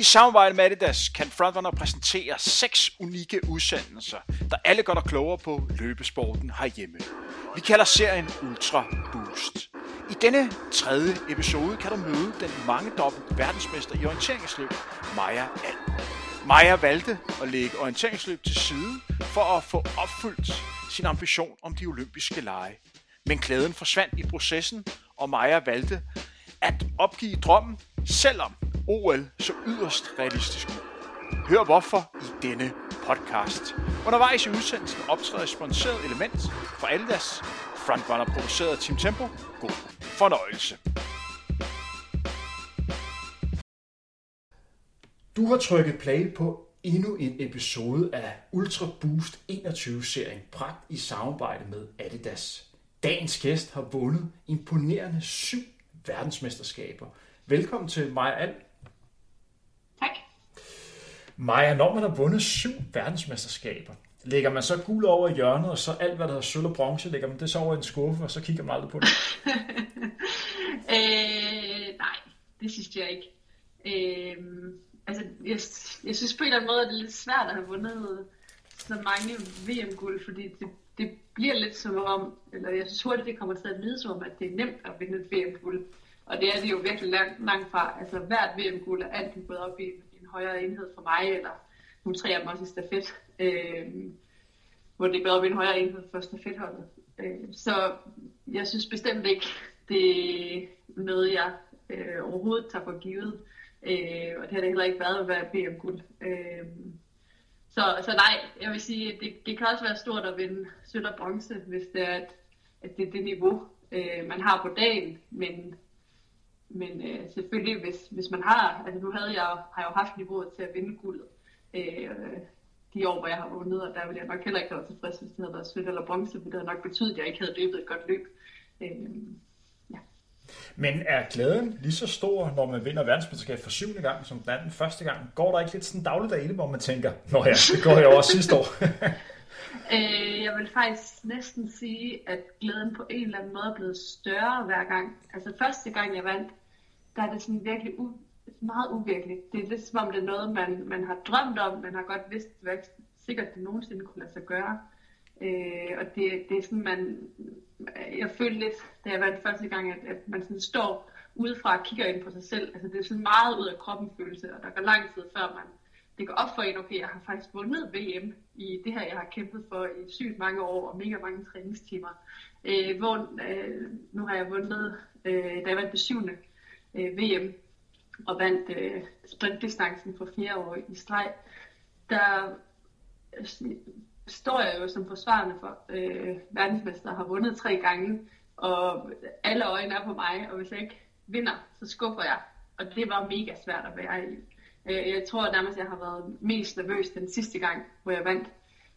I samarbejde med Adidas kan Frontrunner præsentere seks unikke udsendelser, der alle gør dig klogere på løbesporten herhjemme. Vi kalder serien Ultra Boost. I denne tredje episode kan du møde den mange dobbelt verdensmester i orienteringsløb, Maja Al. Maja valgte at lægge orienteringsløb til side for at få opfyldt sin ambition om de olympiske lege. Men klæden forsvandt i processen, og Maja valgte at opgive drømmen, selvom OL så yderst realistisk ud. Hør hvorfor i denne podcast. Undervejs i udsendelsen optræder et sponsoreret element for Adidas, frontrunner produceret af Team Tempo. God fornøjelse. Du har trykket play på endnu en episode af Ultra Boost 21-serien, bragt i samarbejde med Adidas. Dagens gæst har vundet imponerende syv verdensmesterskaber. Velkommen til Maja Al. Maja, når man har vundet syv verdensmesterskaber, lægger man så guld over i hjørnet, og så alt, hvad der hedder sølv og bronze, lægger man det så over i en skuffe, og så kigger man aldrig på det? øh, nej, det synes jeg ikke. Øh, altså, jeg, jeg synes på en eller anden måde, at det er lidt svært at have vundet så mange VM-guld, fordi det, det bliver lidt som om, eller jeg synes hurtigt, det kommer til at lyde som om, at det er nemt at vinde et VM-guld. Og det er det jo virkelig langt, langt fra. Altså hvert VM-guld er altid gået op i højere enhed for mig, eller nu træer jeg mig også i stafet, øh, hvor det er gået op i en højere enhed for stafetholdet. Øh, så jeg synes bestemt ikke, det er noget, jeg øh, overhovedet tager for givet. Øh, og det har det heller ikke været at være VM-guld. Øh, så, så nej, jeg vil sige, det, det kan også være stort at vinde sølv og bronze, hvis det er, at, at det er det niveau, øh, man har på dagen. Men, men øh, selvfølgelig, hvis, hvis man har, altså nu havde jeg, har jeg jo haft niveauet til at vinde guldet øh, de år, hvor jeg har vundet, og der ville jeg nok heller ikke være tilfreds, hvis det havde været sølv eller bronze, for det havde nok betydet, at jeg ikke havde løbet et godt løb. Øh, men er glæden lige så stor, når man vinder verdensmesterskab for syvende gang, som den anden første gang? Går der ikke lidt sådan dagligdag i det, hvor man tænker, nå ja, det går jeg også sidste år? øh, jeg vil faktisk næsten sige, at glæden på en eller anden måde er blevet større hver gang. Altså første gang jeg vandt, der er det sådan virkelig u- meget uvirkeligt. Det er lidt som om det er noget, man, man har drømt om, man har godt vidst, hvad sikkert det nogensinde kunne lade sig gøre. Øh, og det, det er sådan, man, jeg følte lidt, da jeg vandt første gang, at, at man sådan står udefra og kigger ind på sig selv. Altså det er sådan meget ud af kroppen følelse, og der går lang tid før man, det går op for en, okay, jeg har faktisk vundet VM i det her, jeg har kæmpet for i sygt mange år og mega mange træningstimer. Øh, hvor, øh, nu har jeg vundet, øh, da jeg vandt det syvende øh, VM, og vandt øh, sprintdistancen for fire år i streg, der øh, står jeg jo som forsvarende for øh, verdensmester, har vundet tre gange, og alle øjne er på mig, og hvis jeg ikke vinder, så skuffer jeg. Og det var mega svært at være i. Øh, jeg tror nærmest, jeg har været mest nervøs den sidste gang, hvor jeg vandt.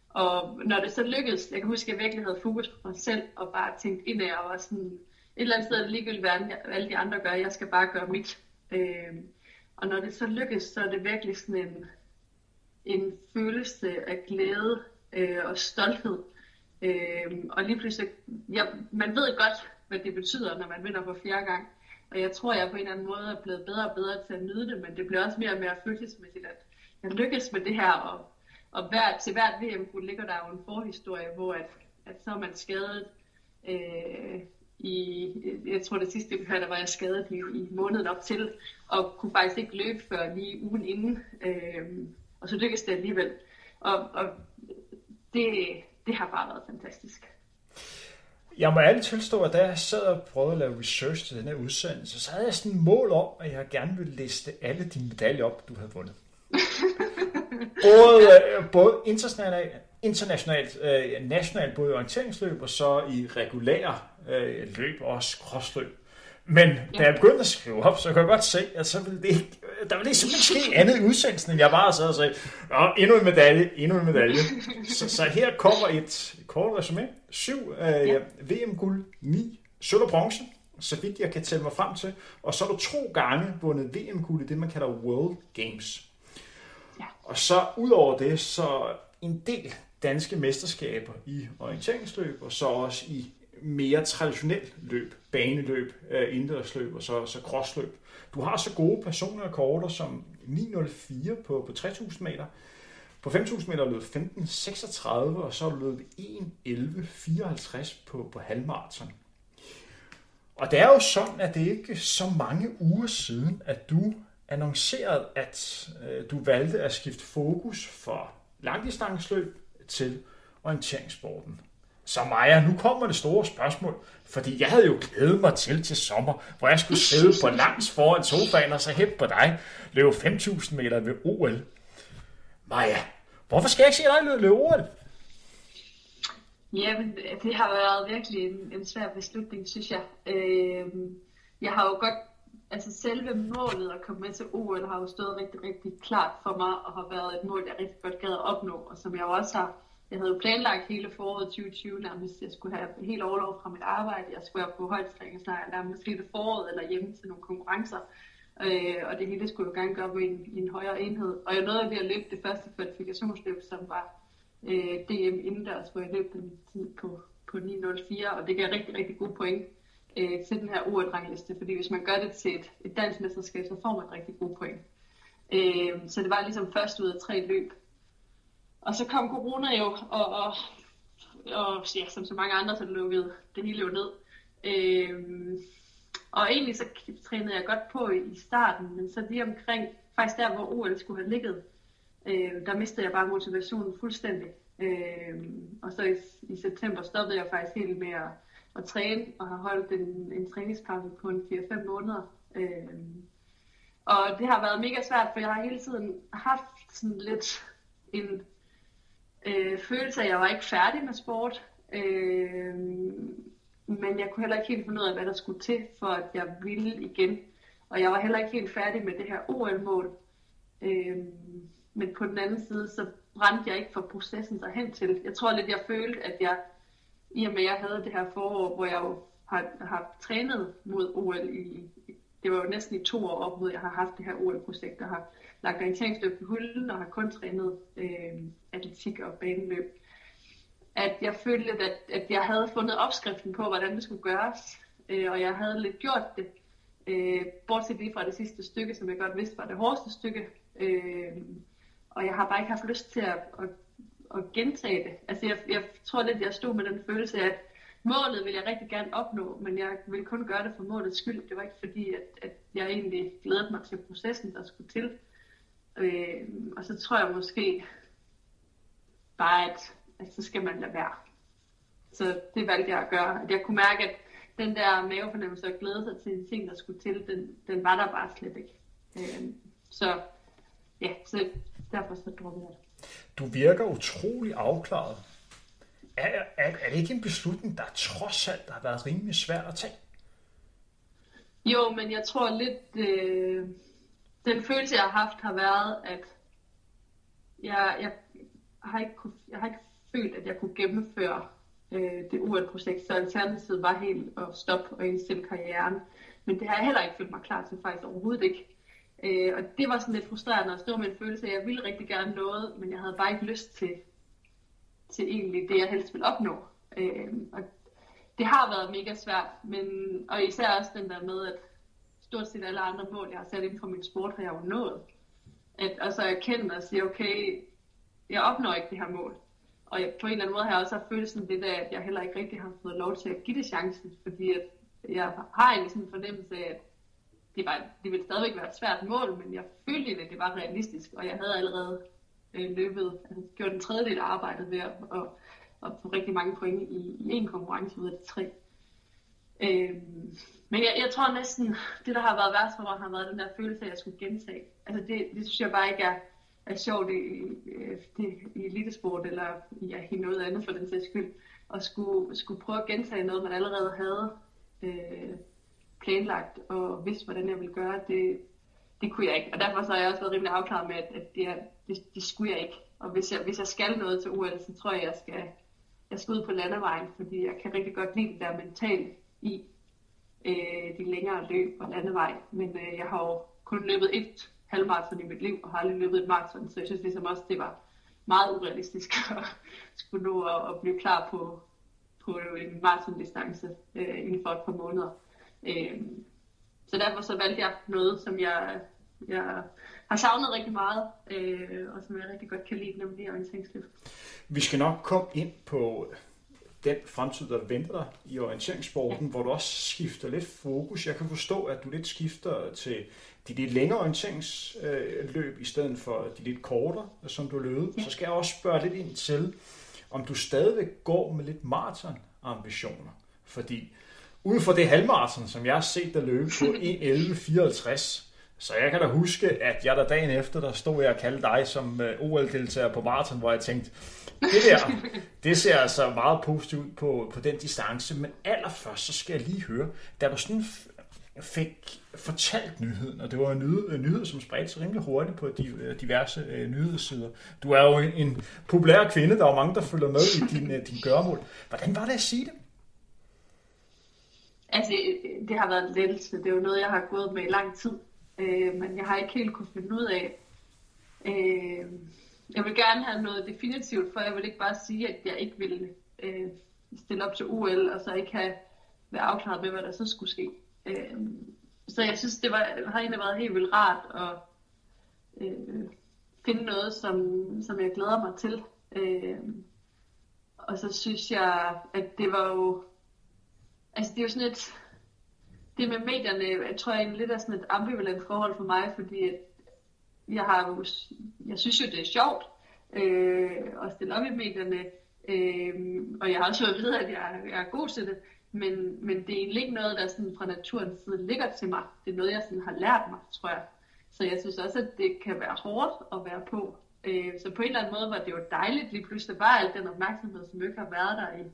Og når det så lykkedes, jeg kan huske, at jeg virkelig havde fokus på mig selv, og bare tænkt indad, og var sådan, et eller andet sted ligegyldigt, hvad alle de andre gør, jeg skal bare gøre mit. Øh, og når det så lykkes, så er det virkelig sådan en, en følelse af glæde øh, og stolthed. Øh, og lige pludselig, ja, man ved godt, hvad det betyder, når man vinder for fjerde gang. Og jeg tror, jeg på en eller anden måde er blevet bedre og bedre til at nyde det, men det bliver også mere og mere følelsesmæssigt, at jeg lykkes med det her, og, og hver, til hvert VM ligger der jo en forhistorie, hvor at, at så er man skadet øh, i, jeg tror det sidste vi hørte, der var jeg skadet i, i måneden op til, og kunne faktisk ikke løbe før lige ugen inden, øh, og så lykkedes det alligevel. Og, og det, det har bare været fantastisk. Jeg må ærligt tilstå, at da jeg sad og prøvede at lave research til den her udsendelse, så havde jeg sådan et mål om, at jeg gerne ville liste alle dine medaljer op, du havde vundet. både, øh, både internationalt, internationalt øh, nationalt, både i orienteringsløb og så i regulære øh, løb og også crossløb. Men ja. da jeg begyndte at skrive op, så kan jeg godt se, at så ville det ikke, der ville simpelthen ske andet i udsendelsen, end jeg bare sad og sagde, Nå, endnu en medalje, endnu en medalje. Så, så her kommer et kort resume. Syv øh, ja. VM-guld, ni sølv og bronze, så vidt jeg kan tælle mig frem til. Og så er du to gange vundet VM-guld i det, man kalder World Games. Ja. Og så ud over det, så en del danske mesterskaber i orienteringsløb, og så også i mere traditionelt løb, baneløb, øh, indendørsløb og så, så crossløb. Du har så gode personlige korter som 9.04 på, på 3.000 meter, på 5.000 meter løb 15.36, og så løb 1.11.54 på, på halvmarathon. Og det er jo sådan, at det ikke er så mange uger siden, at du annoncerede, at øh, du valgte at skifte fokus fra langdistanceløb til orienteringssporten. Så Maja, nu kommer det store spørgsmål, fordi jeg havde jo glædet mig til til sommer, hvor jeg skulle sidde på langs foran sofaen og så hen på dig, løbe 5.000 meter ved OL. Maja, hvorfor skal jeg ikke se dig løbe OL? Jamen, det har været virkelig en, en svær beslutning, synes jeg. Øh, jeg har jo godt, altså selve målet at komme med til OL har jo stået rigtig, rigtig klart for mig, og har været et mål, jeg rigtig godt gad at opnå, og som jeg også har, jeg havde jo planlagt hele foråret 2020 nærmest, jeg skulle have helt overlov fra mit arbejde, jeg skulle være på højdestrækningslejr nærmest hele foråret, eller hjemme til nogle konkurrencer, øh, og det hele skulle jo gerne gøre på en, en højere enhed. Og jeg nåede ved at løbe det første kvalifikationsløb, som var øh, DM indendørs, hvor jeg løb den tid på, på 9.04, og det gav rigtig, rigtig gode point øh, til den her OL-rangliste, fordi hvis man gør det til et, et dansk mesterskab, så får man rigtig gode point. Øh, så det var ligesom først ud af tre løb. Og så kom corona jo, og, og, og ja, som så mange andre, så lukkede det hele jo ned. Øhm, og egentlig så trænede jeg godt på i, i starten, men så lige omkring, faktisk der, hvor OL skulle have ligget, øh, der mistede jeg bare motivationen fuldstændig. Øh, og så i, i september stoppede jeg faktisk helt med at, at træne, og har holdt en, en træningspause på en 4-5 måneder. Øh, og det har været mega svært, for jeg har hele tiden haft sådan lidt en øh, følelse af, at jeg var ikke færdig med sport. Øh, men jeg kunne heller ikke helt finde ud af, hvad der skulle til, for at jeg ville igen. Og jeg var heller ikke helt færdig med det her OL-mål. Øh, men på den anden side, så brændte jeg ikke for processen derhen til. Jeg tror lidt, jeg følte, at jeg, i og med at jeg havde det her forår, hvor jeg jo har, har trænet mod OL i, det var jo næsten i to år op mod, jeg har haft det her OL-projekt, og har lagt orienteringsløb på hylden og har kun trænet øh, atletik og baneløb. At jeg følte at, at jeg havde fundet opskriften på, hvordan det skulle gøres, øh, og jeg havde lidt gjort det. Øh, bortset lige fra det sidste stykke, som jeg godt vidste var det hårdeste stykke. Øh, og jeg har bare ikke haft lyst til at, at, at gentage det. Altså jeg, jeg tror lidt, jeg stod med den følelse af, at målet vil jeg rigtig gerne opnå, men jeg vil kun gøre det for målets skyld. Det var ikke fordi, at, at jeg egentlig glædede mig til processen, der skulle til. Øh, og så tror jeg måske bare, at, at så skal man lade være. Så det valgte jeg at gøre. At jeg kunne mærke, at den der mavefornemmelse og glæde sig til en ting, der skulle til, den, den var der bare slet ikke. Øh, så ja, så derfor så droppede jeg det. Du virker utrolig afklaret. Er, er, er det ikke en beslutning, der trods alt har været rimelig svært at tage? Jo, men jeg tror lidt, øh, den følelse, jeg har haft, har været, at jeg, jeg, har, ikke kunne, jeg har ikke følt, at jeg kunne gennemføre øh, det UL-projekt, så alternativet var helt at stoppe og indstille karrieren. Men det har jeg heller ikke følt mig klar til faktisk overhovedet ikke. Øh, og det var sådan lidt frustrerende at stå med en følelse af, at jeg ville rigtig gerne noget, men jeg havde bare ikke lyst til, til egentlig det, jeg helst ville opnå. Øh, og det har været mega svært, men, og især også den der med, at stort set alle andre mål, jeg har sat inden for min sport, har jeg jo nået. At, og så erkende og sige, okay, jeg opnår ikke det her mål. Og jeg, på en eller anden måde har jeg også haft følelsen lidt af, at jeg heller ikke rigtig har fået lov til at give det chancen, fordi at jeg har egentlig sådan en fornemmelse af, at det, var, det ville stadigvæk være et svært mål, men jeg følte at det var realistisk, og jeg havde allerede øh, løbet, altså gjort en tredjedel af arbejdet ved at, at, at få rigtig mange point i, i en konkurrence ud af de tre. Øh, men jeg, jeg tror næsten, det der har været værst for mig, har været den der følelse af, at jeg skulle gentage. Altså det, det synes jeg bare ikke er, er sjovt i, øh, i, i elitesport, eller ja, i noget andet for den sags skyld, at skulle, skulle prøve at gentage noget, man allerede havde øh, planlagt og vidste, hvordan jeg ville gøre, det, det kunne jeg ikke. Og derfor så har jeg også været rimelig afklaret med, at, at det, det, det skulle jeg ikke. Og hvis jeg, hvis jeg skal noget til OL, så tror jeg, jeg skal, jeg skal ud på landevejen, fordi jeg kan rigtig godt lide det der mentalt i øh, de længere løb og landevej. Men øh, jeg har jo kun løbet et halvmarathon i mit liv, og har aldrig løbet et maraton, så jeg synes ligesom også, det var meget urealistisk at skulle nå at, at blive klar på, på en maratondistance øh, inden for et par måneder. Øh, så derfor så valgte jeg noget, som jeg, jeg har savnet rigtig meget, øh, og som jeg rigtig godt kan lide, nemlig orienteringsløb. Vi skal nok komme ind på den fremtid, der venter dig i orienteringssporten, ja. hvor du også skifter lidt fokus. Jeg kan forstå, at du lidt skifter til de lidt længere orienteringsløb, i stedet for de lidt kortere, som du løbede. Ja. Så skal jeg også spørge lidt ind til, om du stadigvæk går med lidt maraton-ambitioner. Fordi uden for det halvmarathon, som jeg har set dig løbe på 1.11.54, så jeg kan da huske, at jeg der dagen efter, der stod jeg og kaldte dig som øh, OL-deltager på maraton, hvor jeg tænkte, det der, det ser altså meget positivt ud på, på den distance. Men allerførst, så skal jeg lige høre, da du sådan fik fortalt nyheden, og det var en nyhed, en nyhed som spredte sig rimelig hurtigt på de, øh, diverse øh, nyhedssider. Du er jo en, en populær kvinde, der er mange, der følger med i din, øh, din gøremål. Hvordan var det at sige det? Altså, det har været en lettelse. Det er jo noget, jeg har gået med i lang tid. Øh, men jeg har ikke helt kunne finde ud af. Øh, jeg vil gerne have noget definitivt, for jeg vil ikke bare sige, at jeg ikke vil øh, stille op til OL, og så ikke have været afklaret med, hvad der så skulle ske. Øh, så jeg synes, det var, har egentlig været helt vildt rart at øh, finde noget, som, som jeg glæder mig til. Øh, og så synes jeg, at det var jo, altså det er jo sådan et, det med medierne, jeg tror jeg egentlig lidt er sådan et ambivalent forhold for mig, fordi at jeg har jo, jeg synes jo det er sjovt øh, at stille op i medierne, øh, og jeg har også fået at vide, at jeg, jeg er god til det, men, men det er egentlig ikke noget, der sådan fra naturens side ligger til mig. Det er noget, jeg sådan har lært mig, tror jeg. Så jeg synes også, at det kan være hårdt at være på. Øh, så på en eller anden måde var det jo dejligt lige pludselig, bare al den opmærksomhed, som ikke har været der i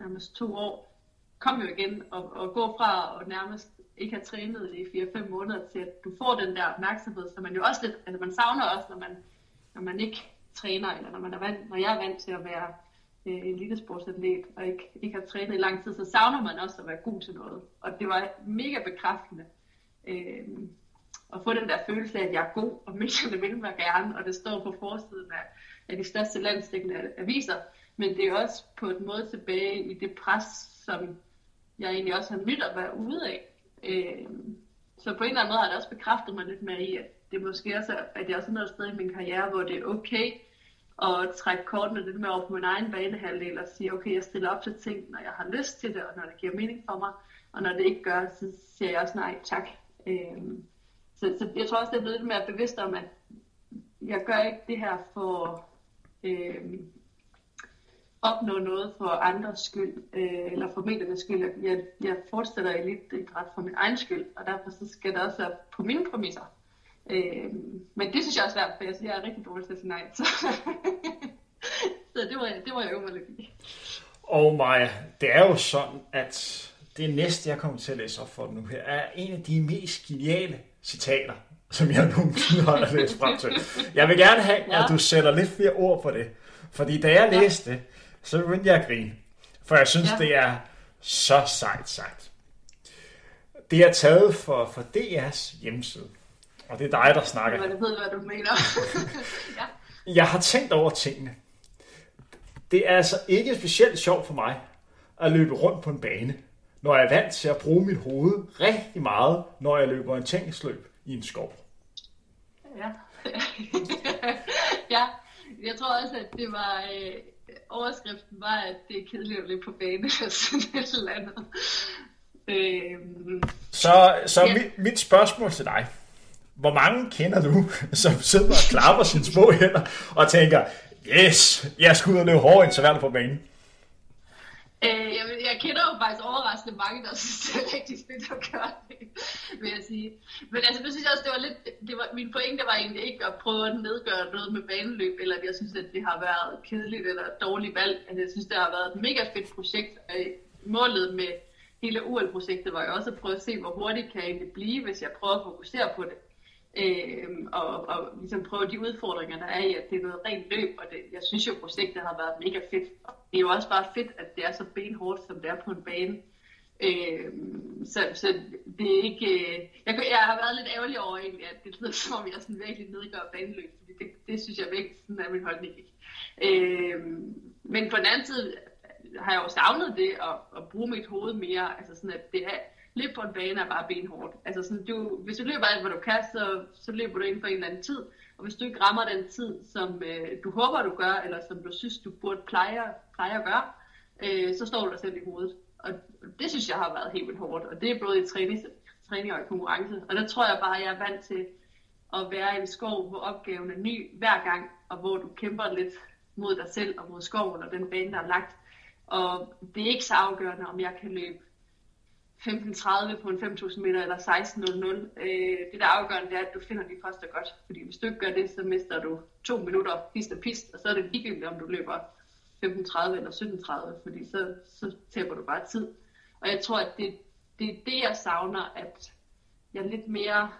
nærmest to år, kom jo igen og, og gå fra at nærmest ikke have trænet i 4-5 måneder til, at du får den der opmærksomhed, så man jo også lidt, altså man savner også, når man, når man ikke træner, eller når, man er vant, når jeg er vant til at være øh, elitesportsatlet, og ikke, ikke har trænet i lang tid, så savner man også at være god til noget. Og det var mega bekræftende. Øh, at få den der følelse af, at jeg er god, og medierne vil mig gerne, og det står på forsiden af, af de største landstækkende aviser. Men det er også på en måde tilbage i det pres, som jeg egentlig også har nyt at være ude af. Øh, så på en eller anden måde har det også bekræftet mig lidt mere i, at det måske også er, at jeg også er noget sted i min karriere, hvor det er okay at trække kortene lidt mere over på min egen banehalvdel og sige, okay, jeg stiller op til ting, når jeg har lyst til det, og når det giver mening for mig, og når det ikke gør, så siger jeg også nej tak. Øh, så, så jeg tror også, det er blevet lidt mere bevidst om, at jeg gør ikke det her for øh, opnå noget for andres skyld, øh, eller for mediernes skyld. Jeg, jeg fortsætter idræt for min egen skyld, og derfor så skal det også være på mine præmisser. Øh, men det synes jeg også er svært, for jeg, jeg er rigtig dårlig til at sige nej. Så, så det, var, det var jeg jo mig lidt i. Og Maja, det er jo sådan, at det næste, jeg kommer til at læse op for nu her, er en af de mest geniale citater, som jeg nogensinde har læst frem til. Jeg vil gerne have, ja. at du sætter lidt flere ord på det. Fordi da jeg læste det, så begyndte jeg at grine. For jeg synes, ja. det er så sejt sagt. Det er taget for, for DR's hjemmeside. Og det er dig, der snakker. Jeg ved, hvad du mener. ja. Jeg har tænkt over tingene. Det er altså ikke specielt sjovt for mig at løbe rundt på en bane, når jeg er vant til at bruge mit hoved rigtig meget, når jeg løber en tænksløb i en skov. Ja. ja, jeg tror også, at det var... Øh overskriften var, at det er kedeligt at løbe på bane eller sådan et eller andet. Øhm, så så ja. mit, mit spørgsmål til dig. Hvor mange kender du, som sidder og klapper sine små hænder og tænker, yes, jeg skal ud og løbe hårde intervaller på banen? Øh, jeg, jeg kender jo faktisk overraskende mange, der synes, det er rigtig fedt at gøre det, vil jeg sige. Men altså, det synes jeg også, det var lidt, det var, min pointe var egentlig ikke at prøve at nedgøre noget med baneløb, eller at jeg synes, at det har været kedeligt eller dårligt valg. Altså, jeg synes, det har været et mega fedt projekt. Målet med hele UL-projektet var jo også at prøve at se, hvor hurtigt kan jeg egentlig blive, hvis jeg prøver at fokusere på det øh, og, og ligesom prøve de udfordringer, der er i, at det er noget rent løb, og det, jeg synes jo, projektet har været mega fedt. Og det er jo også bare fedt, at det er så benhårdt, som det er på en bane. Øh, så, så det er ikke... Øh, jeg, jeg har været lidt ærgerlig over egentlig, at det lyder som om, jeg sådan virkelig nedgør baneløb, fordi det, det synes jeg virkelig sådan er min holdning ikke. Øh, men på den anden side, har jeg jo savnet det at, at bruge mit hoved mere. Altså sådan, at det er, løb på en bane er bare benhårdt. Altså sådan, du, hvis du løber alt, hvad du kan, så, så løber du inden for en eller anden tid. Og hvis du ikke rammer den tid, som øh, du håber, du gør, eller som du synes, du burde pleje, pleje at gøre, øh, så står du dig selv i hovedet. Og det synes jeg har været helt vildt hårdt. Og det er både i træning, træning og i konkurrence. Og der tror jeg bare, at jeg er vant til at være i en skov, hvor opgaven er ny hver gang, og hvor du kæmper lidt mod dig selv og mod skoven og den bane, der er lagt. Og det er ikke så afgørende, om jeg kan løbe 15.30 på en 5.000 meter eller 16.00. Øh, det der er afgørende, det er, at du finder de første godt. Fordi hvis du ikke gør det, så mister du to minutter pist og pist, og så er det ligegyldigt, om du løber 15.30 eller 17.30, fordi så, så taber du bare tid. Og jeg tror, at det, det er det, jeg savner, at jeg lidt mere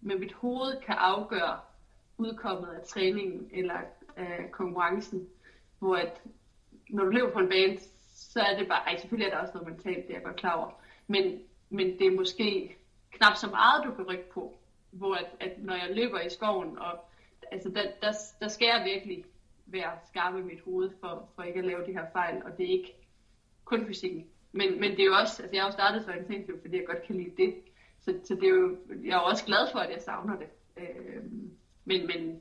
med mit hoved kan afgøre udkommet af træningen eller af konkurrencen, hvor at når du løber på en bane, så er det bare, ej selvfølgelig er der også noget mentalt, det er jeg godt klar over, men, men det er måske knap så meget, du kan rykke på, hvor at, at når jeg løber i skoven, og altså der, der, der skal jeg virkelig være skarp i mit hoved, for, for ikke at lave de her fejl, og det er ikke kun fysikken. Men, men det er jo også, altså jeg har jo startet som intensiv, fordi jeg godt kan lide det, så, så det er jo, jeg er jo også glad for, at jeg savner det. Øh, men, men,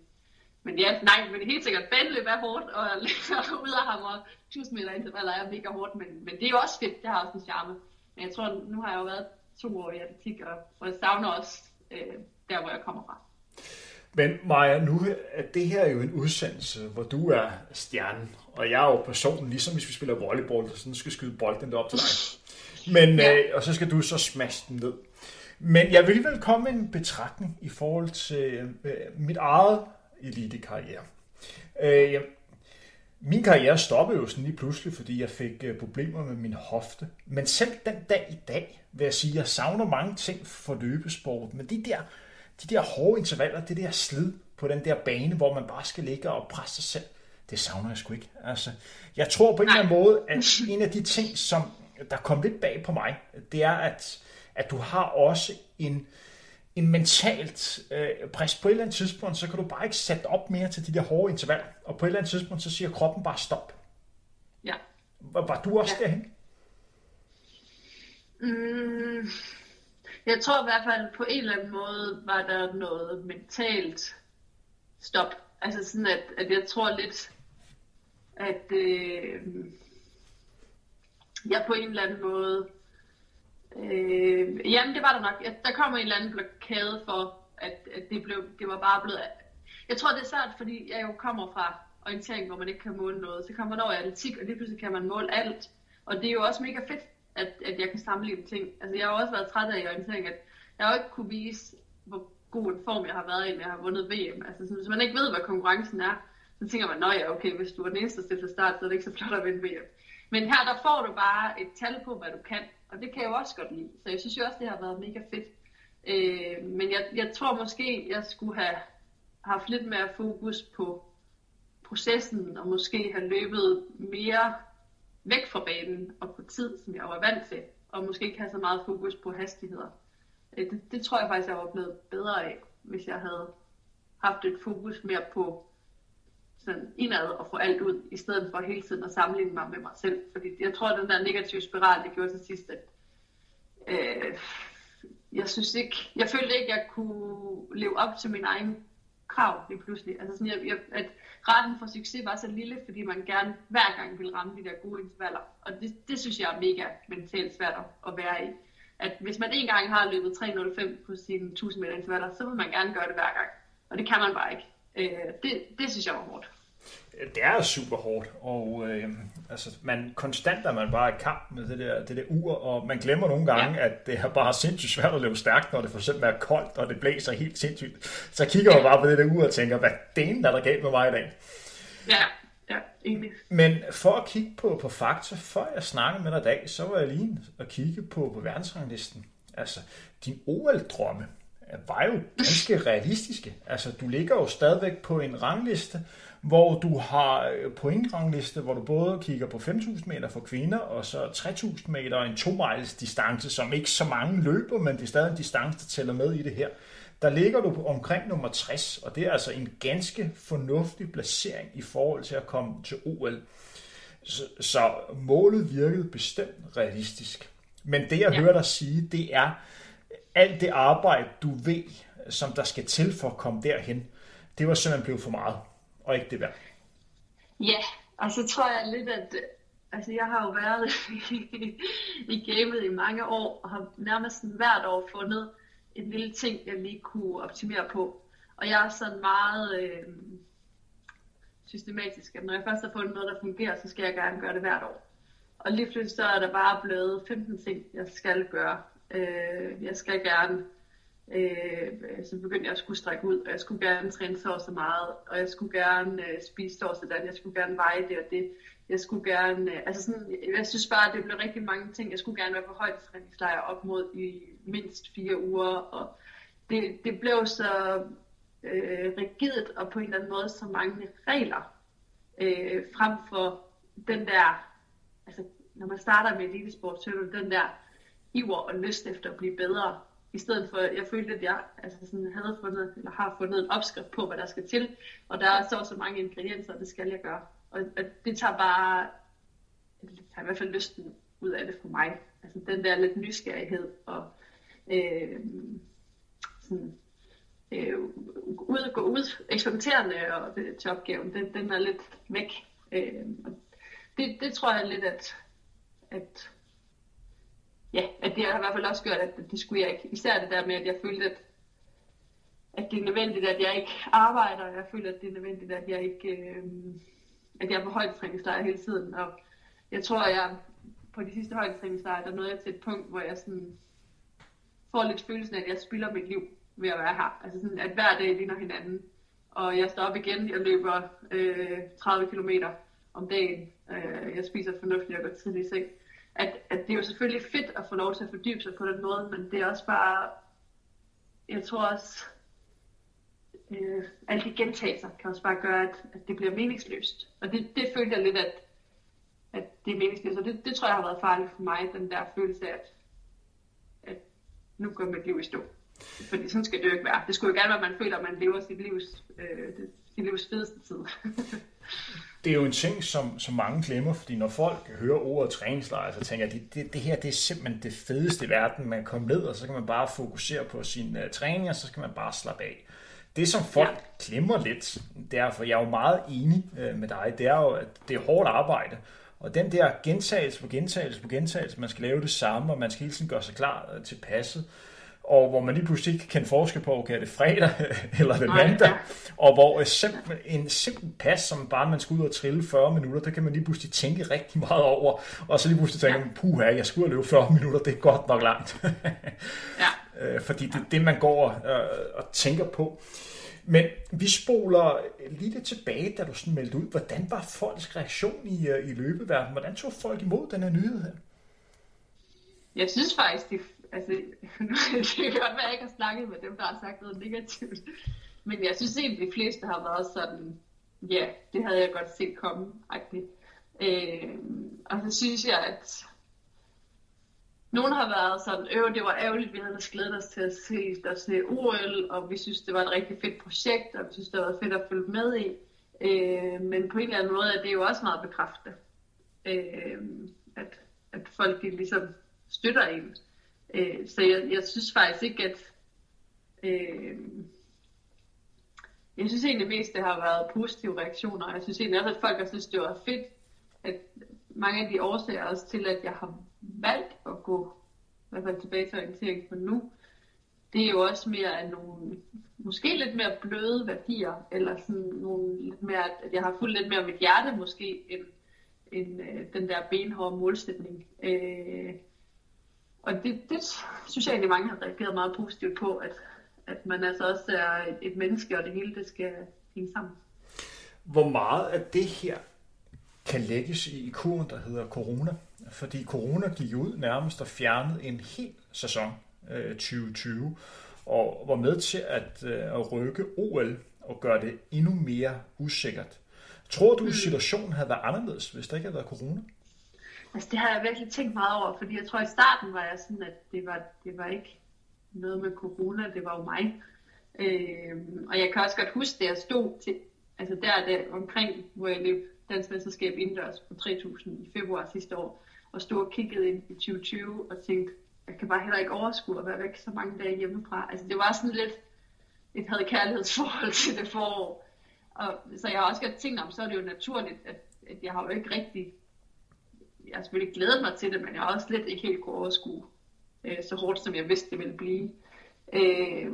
men ja, nej, men helt sikkert, bandløb er hårdt, og ud af hammer 1000 meter intervaller er mega hårdt, men, men det er jo også fedt, det har også en charme. Men jeg tror, nu har jeg jo været to år i atletik, og, og jeg savner også øh, der, hvor jeg kommer fra. Men Maja, nu er det her jo en udsendelse, hvor du er stjernen, og jeg er jo personen, ligesom hvis vi spiller volleyball, så sådan skal skyde bolden op til dig. Men, ja. øh, og så skal du så smash den ned. Men jeg vil vel komme med en betragtning i forhold til øh, mit eget elitekarriere. Øh, min karriere stoppede jo sådan lige pludselig, fordi jeg fik øh, problemer med min hofte. Men selv den dag i dag, vil jeg sige, at jeg savner mange ting for løbesport. Men de der, de der hårde intervaller, det der slid på den der bane, hvor man bare skal ligge og presse sig selv, det savner jeg sgu ikke. Altså, jeg tror på en eller anden måde, at en af de ting, som der kom lidt bag på mig, det er, at, at du har også en, øh, en mentalt øh, pres. På et eller andet tidspunkt, så kan du bare ikke sætte op mere til de der hårde intervaller. Og på et eller andet tidspunkt, så siger kroppen bare stop. Ja. Var, var du også ja. derhen? Mm, jeg tror i hvert fald på en eller anden måde, var der noget mentalt stop. Altså sådan, at, at jeg tror lidt, at øh, jeg på en eller anden måde Øh, jamen, det var der nok. Der kom en eller anden blokade for, at, at det, blev, det var bare blevet... Jeg tror, det er svært, fordi jeg jo kommer fra orientering, hvor man ikke kan måle noget. Så kommer man over i atletik, og lige pludselig kan man måle alt. Og det er jo også mega fedt, at, at jeg kan sammenligne ting. Altså, jeg har også været træt af i orientering, at jeg jo ikke kunne vise, hvor god en form jeg har været i, når jeg har vundet VM. Altså, så hvis man ikke ved, hvad konkurrencen er, så tænker man, at ja, okay, hvis du er den eneste til start, så er det ikke så flot at vinde VM. Men her, der får du bare et tal på, hvad du kan. Og det kan jeg jo også godt lide. Så jeg synes jo også, det har været mega fedt. Øh, men jeg, jeg tror måske, jeg skulle have haft lidt mere fokus på processen, og måske have løbet mere væk fra banen og på tid, som jeg var vant til, og måske ikke have så meget fokus på hastigheder. Øh, det, det tror jeg faktisk, jeg var blevet bedre af, hvis jeg havde haft et fokus mere på sådan indad og få alt ud, i stedet for hele tiden at sammenligne mig med mig selv. Fordi jeg tror, at den der negative spiral, det gjorde til sidst, at øh, jeg synes ikke, jeg følte ikke, at jeg kunne leve op til min egen krav lige pludselig. Altså sådan, jeg, jeg, at retten for succes var så lille, fordi man gerne hver gang ville ramme de der gode intervaller. Og det, det synes jeg er mega mentalt svært at være i. At hvis man en gang har løbet 3.05 på sine 1000 meter intervaller, så vil man gerne gøre det hver gang. Og det kan man bare ikke. Øh, det, det synes jeg var hårdt. Det er super hårdt, og øh, altså, man, konstant er man bare i kamp med det der, det der ur, og man glemmer nogle gange, ja. at det er bare sindssygt svært at løbe stærkt, når det for eksempel er koldt, og det blæser helt sindssygt. Så kigger man bare på det der ur og tænker, hvad delen er der galt med mig i dag? Ja, ja, egentlig. Men for at kigge på, på fakta, før jeg snakkede med dig i dag, så var jeg lige at kigge på, på verdensranglisten. Altså, din OL-drømme, var jo ganske realistiske. Altså, du ligger jo stadigvæk på en rangliste, hvor du har øh, pointrangliste, hvor du både kigger på 5.000 meter for kvinder, og så 3.000 meter og en 2 miles distance, som ikke så mange løber, men det er stadig en distance, der tæller med i det her. Der ligger du på omkring nummer 60, og det er altså en ganske fornuftig placering i forhold til at komme til OL. Så, så målet virkede bestemt realistisk. Men det, jeg ja. hører dig sige, det er, alt det arbejde, du ved, som der skal til for at komme derhen, det var simpelthen blevet for meget, og ikke det værd. Ja, og så tror jeg lidt, at altså jeg har jo været i gamet i mange år, og har nærmest hvert år fundet en lille ting, jeg lige kunne optimere på. Og jeg er sådan meget øh, systematisk, at når jeg først har fundet noget, der fungerer, så skal jeg gerne gøre det hvert år. Og lige pludselig så er der bare blevet 15 ting, jeg skal gøre. Øh, jeg skal gerne, øh, så begyndte jeg at skulle strække ud, og jeg skulle gerne træne så så meget, og jeg skulle gerne øh, spise så sådan, jeg skulle gerne veje det og det. Jeg skulle gerne, øh, altså sådan, jeg synes bare, det blev rigtig mange ting. Jeg skulle gerne være på højdetræningslejr op mod i mindst fire uger, og det, det blev så øh, rigidt og på en eller anden måde så mange regler, øh, frem for den der, altså når man starter med elitesport, så er det den der iver og lyst efter at blive bedre, i stedet for, jeg følte, at jeg altså sådan, havde fundet, eller har fundet en opskrift på, hvad der skal til, og der er så så mange ingredienser, det skal jeg gøre. Og, og det tager bare, det tager i hvert fald lysten ud af det for mig. Altså den der lidt nysgerrighed og øh, sådan, øh, ud, gå ud, eksperimenterende og det, til opgaven, den, den er lidt væk. Øh, det, det tror jeg lidt, at, at ja, at det har i hvert fald også gjort, at det skulle jeg ikke. Især det der med, at jeg følte, at, at det er nødvendigt, at jeg ikke arbejder, og jeg føler, at det er nødvendigt, at jeg ikke, øh, at jeg er på højdetræningslejr hele tiden. Og jeg tror, at jeg på de sidste højdetræningslejre, der nåede jeg til et punkt, hvor jeg sådan får lidt følelsen af, at jeg spilder mit liv ved at være her. Altså sådan, at hver dag ligner hinanden. Og jeg står op igen, jeg løber øh, 30 km om dagen. Øh, jeg spiser fornuftigt og går tidligt i seng at, at det er jo selvfølgelig fedt at få lov til at fordybe sig på den måde, men det er også bare, jeg tror også, øh, alle de gentagelser kan også bare gøre, at, at det bliver meningsløst. Og det, det følte jeg lidt, at, at det er meningsløst, og det, det tror jeg har været farligt for mig, den der følelse af, at, at nu går mit liv i stå. Fordi sådan skal det jo ikke være. Det skulle jo gerne være, at man føler, at man lever sit livs, øh, det, sit livs fedeste tid. det er jo en ting, som, som mange glemmer, fordi når folk hører ordet træningslejr, så tænker de, det, det her det er simpelthen det fedeste i verden. Man kommer ned, og så kan man bare fokusere på sin uh, træning, og så skal man bare slappe af. Det, som folk ja. glemmer lidt, det er, for jeg er jo meget enig uh, med dig, det er jo, at det er hårdt arbejde. Og den der gentagelse på gentagelse på gentagelse, man skal lave det samme, og man skal hele tiden gøre sig klar uh, til passet og hvor man lige pludselig ikke kan forske på, okay, er det fredag eller det mandag, ja. og hvor en simpel, en simpel pas, som bare man skal ud og trille 40 minutter, der kan man lige pludselig tænke rigtig meget over, og så lige pludselig tænke, ja. puha, jeg skulle løbe 40 minutter, det er godt nok langt. ja. Øh, fordi det er det, man går og, øh, og tænker på. Men vi spoler lige lidt tilbage, da du sådan meldte ud. Hvordan var folks reaktion i, øh, i løbeverdenen? Hvordan tog folk imod den her nyhed her? Jeg synes faktisk, det altså, det kan godt være, at jeg ikke har snakket med dem, der har sagt noget negativt. Men jeg synes egentlig, de fleste har været sådan, ja, det havde jeg godt set komme. Øh, og så synes jeg, at nogen har været sådan, øh, det var ærgerligt, vi havde glædet os til at se der se OL, og vi synes, det var et rigtig fedt projekt, og vi synes, det var fedt at følge med i. Øh, men på en eller anden måde er det jo også meget bekræftende, øh, at, at folk de ligesom støtter en. Øh, så jeg, jeg synes faktisk ikke, at... Øh, jeg synes egentlig mest, det har været positive reaktioner. Jeg synes egentlig også, at folk har synes, det var fedt, at mange af de årsager også til, at jeg har valgt at gå i hvert fald tilbage til orientering for nu, det er jo også mere af nogle, måske lidt mere bløde værdier, eller sådan nogle lidt mere, at jeg har fulgt lidt mere mit hjerte måske, end, end øh, den der benhårde målsætning. Øh, og det, det synes jeg egentlig mange har reageret meget positivt på, at, at man altså også er et, et menneske, og det hele det skal hænge sammen. Hvor meget af det her kan lægges i kurven, der hedder corona? Fordi corona gik ud nærmest og fjernede en hel sæson øh, 2020, og var med til at, øh, at rykke OL og gøre det endnu mere usikkert. Tror du, mm. situationen havde været anderledes, hvis der ikke havde været corona? Altså det har jeg virkelig tænkt meget over, fordi jeg tror i starten var jeg sådan, at det var, det var ikke noget med corona, det var jo mig. Øh, og jeg kan også godt huske, da jeg stod til, altså der, der omkring, hvor jeg løb dansk mesterskab indendørs på 3000 i februar sidste år, og stod og kiggede ind i 2020 og tænkte, jeg kan bare heller ikke overskue at være væk så mange dage hjemmefra. Altså det var sådan lidt et havde kærlighedsforhold til det forår. Og, så jeg har også godt tænkt om, så er det jo naturligt, at, at jeg har jo ikke rigtig, jeg har selvfølgelig glædet mig til det, men jeg har også lidt ikke helt kunne overskue øh, så hårdt, som jeg vidste, det ville blive. Øh,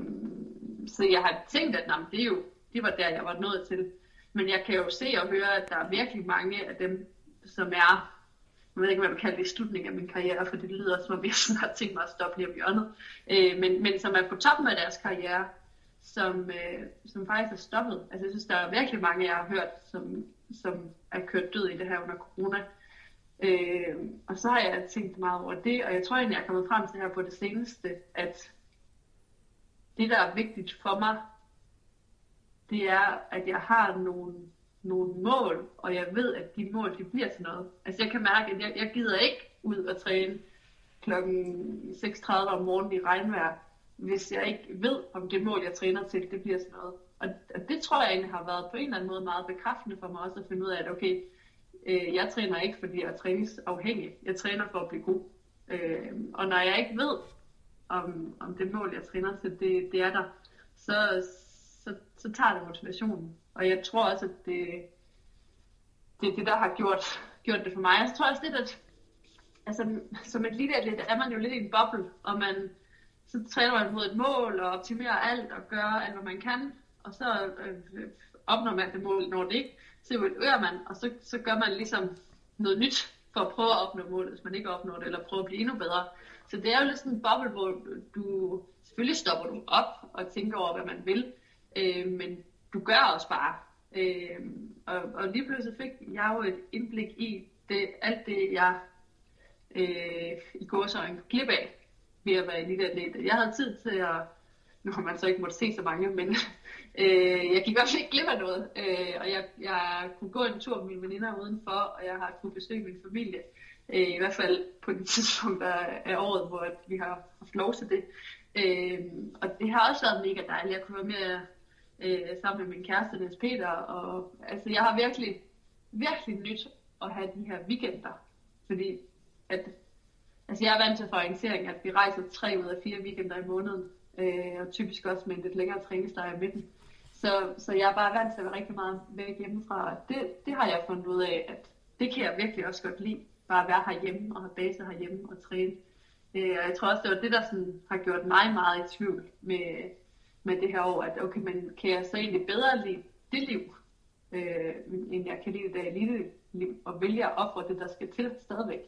så jeg har tænkt, at jamen, det, er jo, det var der, jeg var nået til. Men jeg kan jo se og høre, at der er virkelig mange af dem, som er, jeg ved ikke, hvad man kalder det i slutningen af min karriere, for det lyder som om jeg sådan har tænkt mig at stoppe lige om hjørnet, øh, men, men som er på toppen af deres karriere, som, øh, som faktisk er stoppet. Altså jeg synes, der er virkelig mange, jeg har hørt, som, som er kørt død i det her under corona. Øh, og så har jeg tænkt meget over det, og jeg tror egentlig, jeg er kommet frem til her på det seneste, at det, der er vigtigt for mig, det er, at jeg har nogle, nogle mål, og jeg ved, at de mål, de bliver til noget. Altså jeg kan mærke, at jeg, jeg gider ikke ud og træne klokken 6.30 om morgenen i regnvejr, hvis jeg ikke ved, om det mål, jeg træner til, det bliver sådan noget. Og, og det tror jeg egentlig har været på en eller anden måde meget bekræftende for mig også at finde ud af, at okay, øh, jeg træner ikke, fordi jeg er træningsafhængig. Jeg træner for at blive god. Øh, og når jeg ikke ved, om, om det mål, jeg træner til, det, det er der, så, så, så tager det motivationen. Og jeg tror også, at det, det er det, der har gjort, gjort det for mig. Jeg tror også lidt, at altså, som et lille atlet er man jo lidt i en boble, og man, så træner man mod et mål og optimerer alt og gør alt, hvad man kan, og så øh, øh opnår man det mål, når det ikke, så evaluerer man, og så, så gør man ligesom noget nyt for at prøve at opnå målet, hvis man ikke opnår det, eller prøve at blive endnu bedre. Så det er jo lidt sådan en boble, hvor du selvfølgelig stopper du op og tænker over, hvad man vil, øh, men du gør også bare. Øh, og, og lige pludselig fik jeg jo et indblik i det, alt det, jeg øh, i går så en klip af ved at være eliteatlet. Jeg havde tid til at, nu har man så ikke måtte se så mange, men øh, jeg gik også ikke glip af noget. Øh, og jeg, jeg kunne gå en tur med mine veninder udenfor, og jeg har kunnet besøge min familie. Øh, I hvert fald på det tidspunkt af året, hvor vi har haft lov til det. Øh, og det har også været mega dejligt. Jeg kunne være med øh, sammen med min kæreste, Niels Peter. Og, altså, jeg har virkelig, virkelig nyt at have de her weekender. Fordi at, altså, jeg er vant til fra orientering, at vi rejser tre ud af fire weekender i måneden. Øh, og typisk også med en lidt længere træningslejr i midten. Så, så jeg er bare vant til at være rigtig meget væk hjemmefra. Og det, det har jeg fundet ud af, at det kan jeg virkelig også godt lide. Bare at være herhjemme og have base herhjemme og træne. Øh, og jeg tror også, det var det, der sådan, har gjort mig meget i tvivl med, med det her år, at okay, men kan jeg så egentlig bedre lide det liv, øh, end jeg kan lide det der elite liv, og vælge at ofre det, der skal til stadigvæk.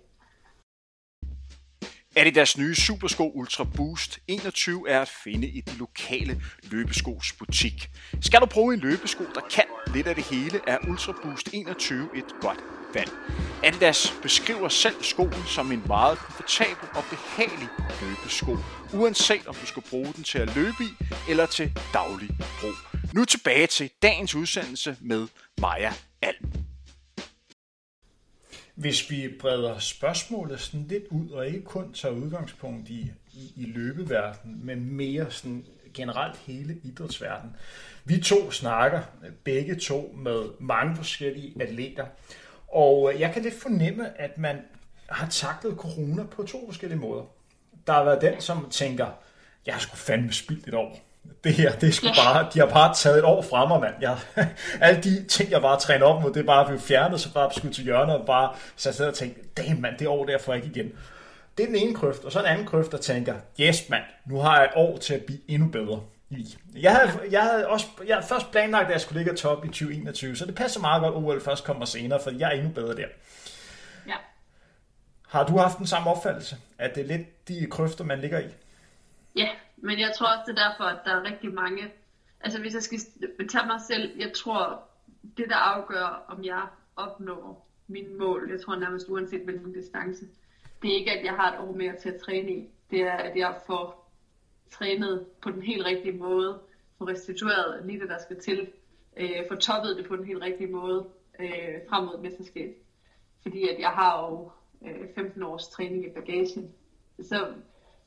Adidas nye Supersko Ultra Boost 21 er at finde i de lokale løbeskos butik. Skal du prøve en løbesko, der kan lidt af det hele, er Ultra Boost 21 et godt valg. Adidas beskriver selv skoen som en meget komfortabel og behagelig løbesko, uanset om du skal bruge den til at løbe i eller til daglig brug. Nu tilbage til dagens udsendelse med Maja Alm. Hvis vi breder spørgsmålet sådan lidt ud, og ikke kun tager udgangspunkt i, i, i løbeverdenen, men mere sådan generelt hele idrætsverdenen. Vi to snakker begge to med mange forskellige atleter, og øh, jeg kan lidt fornemme, at man har taklet corona på to forskellige måder. Der har været den, som tænker, jeg har sgu fandme spildt et år det her, det er sgu bare, de har bare taget et år fra mig, mand. Jeg, alle de ting, jeg bare trænet op mod, det er bare blevet fjernet, så bare skudt til hjørnet, og bare så jeg og tænkte, damn mand, det år der får jeg ikke igen. Det er den ene krøft, og så en anden krøft, der tænker, yes mand, nu har jeg et år til at blive endnu bedre. Jeg havde, jeg havde også jeg havde først planlagt, at jeg skulle ligge top i 2021, så det passer meget godt, at OL først kommer senere, for jeg er endnu bedre der. Ja. Har du haft den samme opfattelse, at det er lidt de krøfter, man ligger i? Ja, men jeg tror også, det er derfor, at der er rigtig mange... Altså hvis jeg skal tage mig selv, jeg tror, det der afgør, om jeg opnår mine mål, jeg tror nærmest uanset hvilken distance, det er ikke, at jeg har et år mere til at træne i. Det er, at jeg får trænet på den helt rigtige måde, får restitueret lige det, der skal til, øh, får toppet det på den helt rigtige måde øh, frem mod et mesterskab. Fordi at jeg har jo øh, 15 års træning i bagagen. Så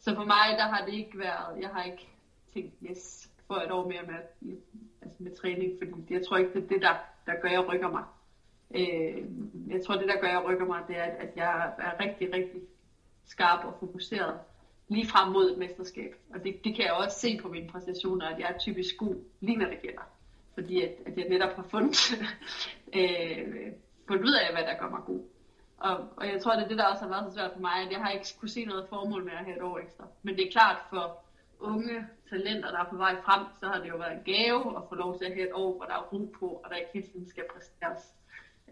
så for mig, der har det ikke været, jeg har ikke tænkt, yes, for et år mere med, altså med træning, fordi jeg tror ikke, det er det, der, der gør, at jeg rykker mig. Øh, jeg tror, det der gør, at jeg rykker mig, det er, at jeg er rigtig, rigtig skarp og fokuseret lige frem mod et mesterskab. Og det, det kan jeg også se på mine præstationer, at jeg er typisk god lige når det gælder. Fordi at, at jeg netop har fundet, øh, fundet ud af, hvad der gør mig god. Og, og jeg tror, det er det, der også har været så svært for mig, at jeg har ikke kunne se noget formål med at have et år ekstra. Men det er klart for unge talenter, der er på vej frem, så har det jo været en gave at få lov til at have et år, hvor der er ro på, og der ikke hele tiden skal præsteres.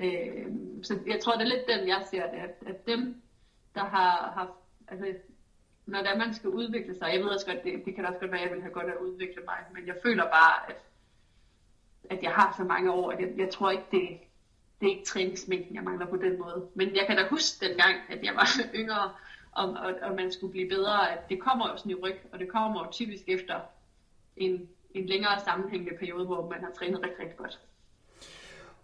Øh, så jeg tror, det er lidt den, jeg ser det, at, at dem, der har haft, altså når der man skal udvikle sig, jeg ved også godt, det, det kan også godt være, at jeg vil have godt at udvikle mig, men jeg føler bare, at, at jeg har så mange år, at jeg, jeg tror ikke, det, det er ikke træningsmængden, jeg mangler på den måde. Men jeg kan da huske dengang, at jeg var yngre, og, og, og man skulle blive bedre, at det kommer jo sådan i ryg, og det kommer jo typisk efter en, en længere sammenhængende periode, hvor man har trænet rigtig, rigtig godt.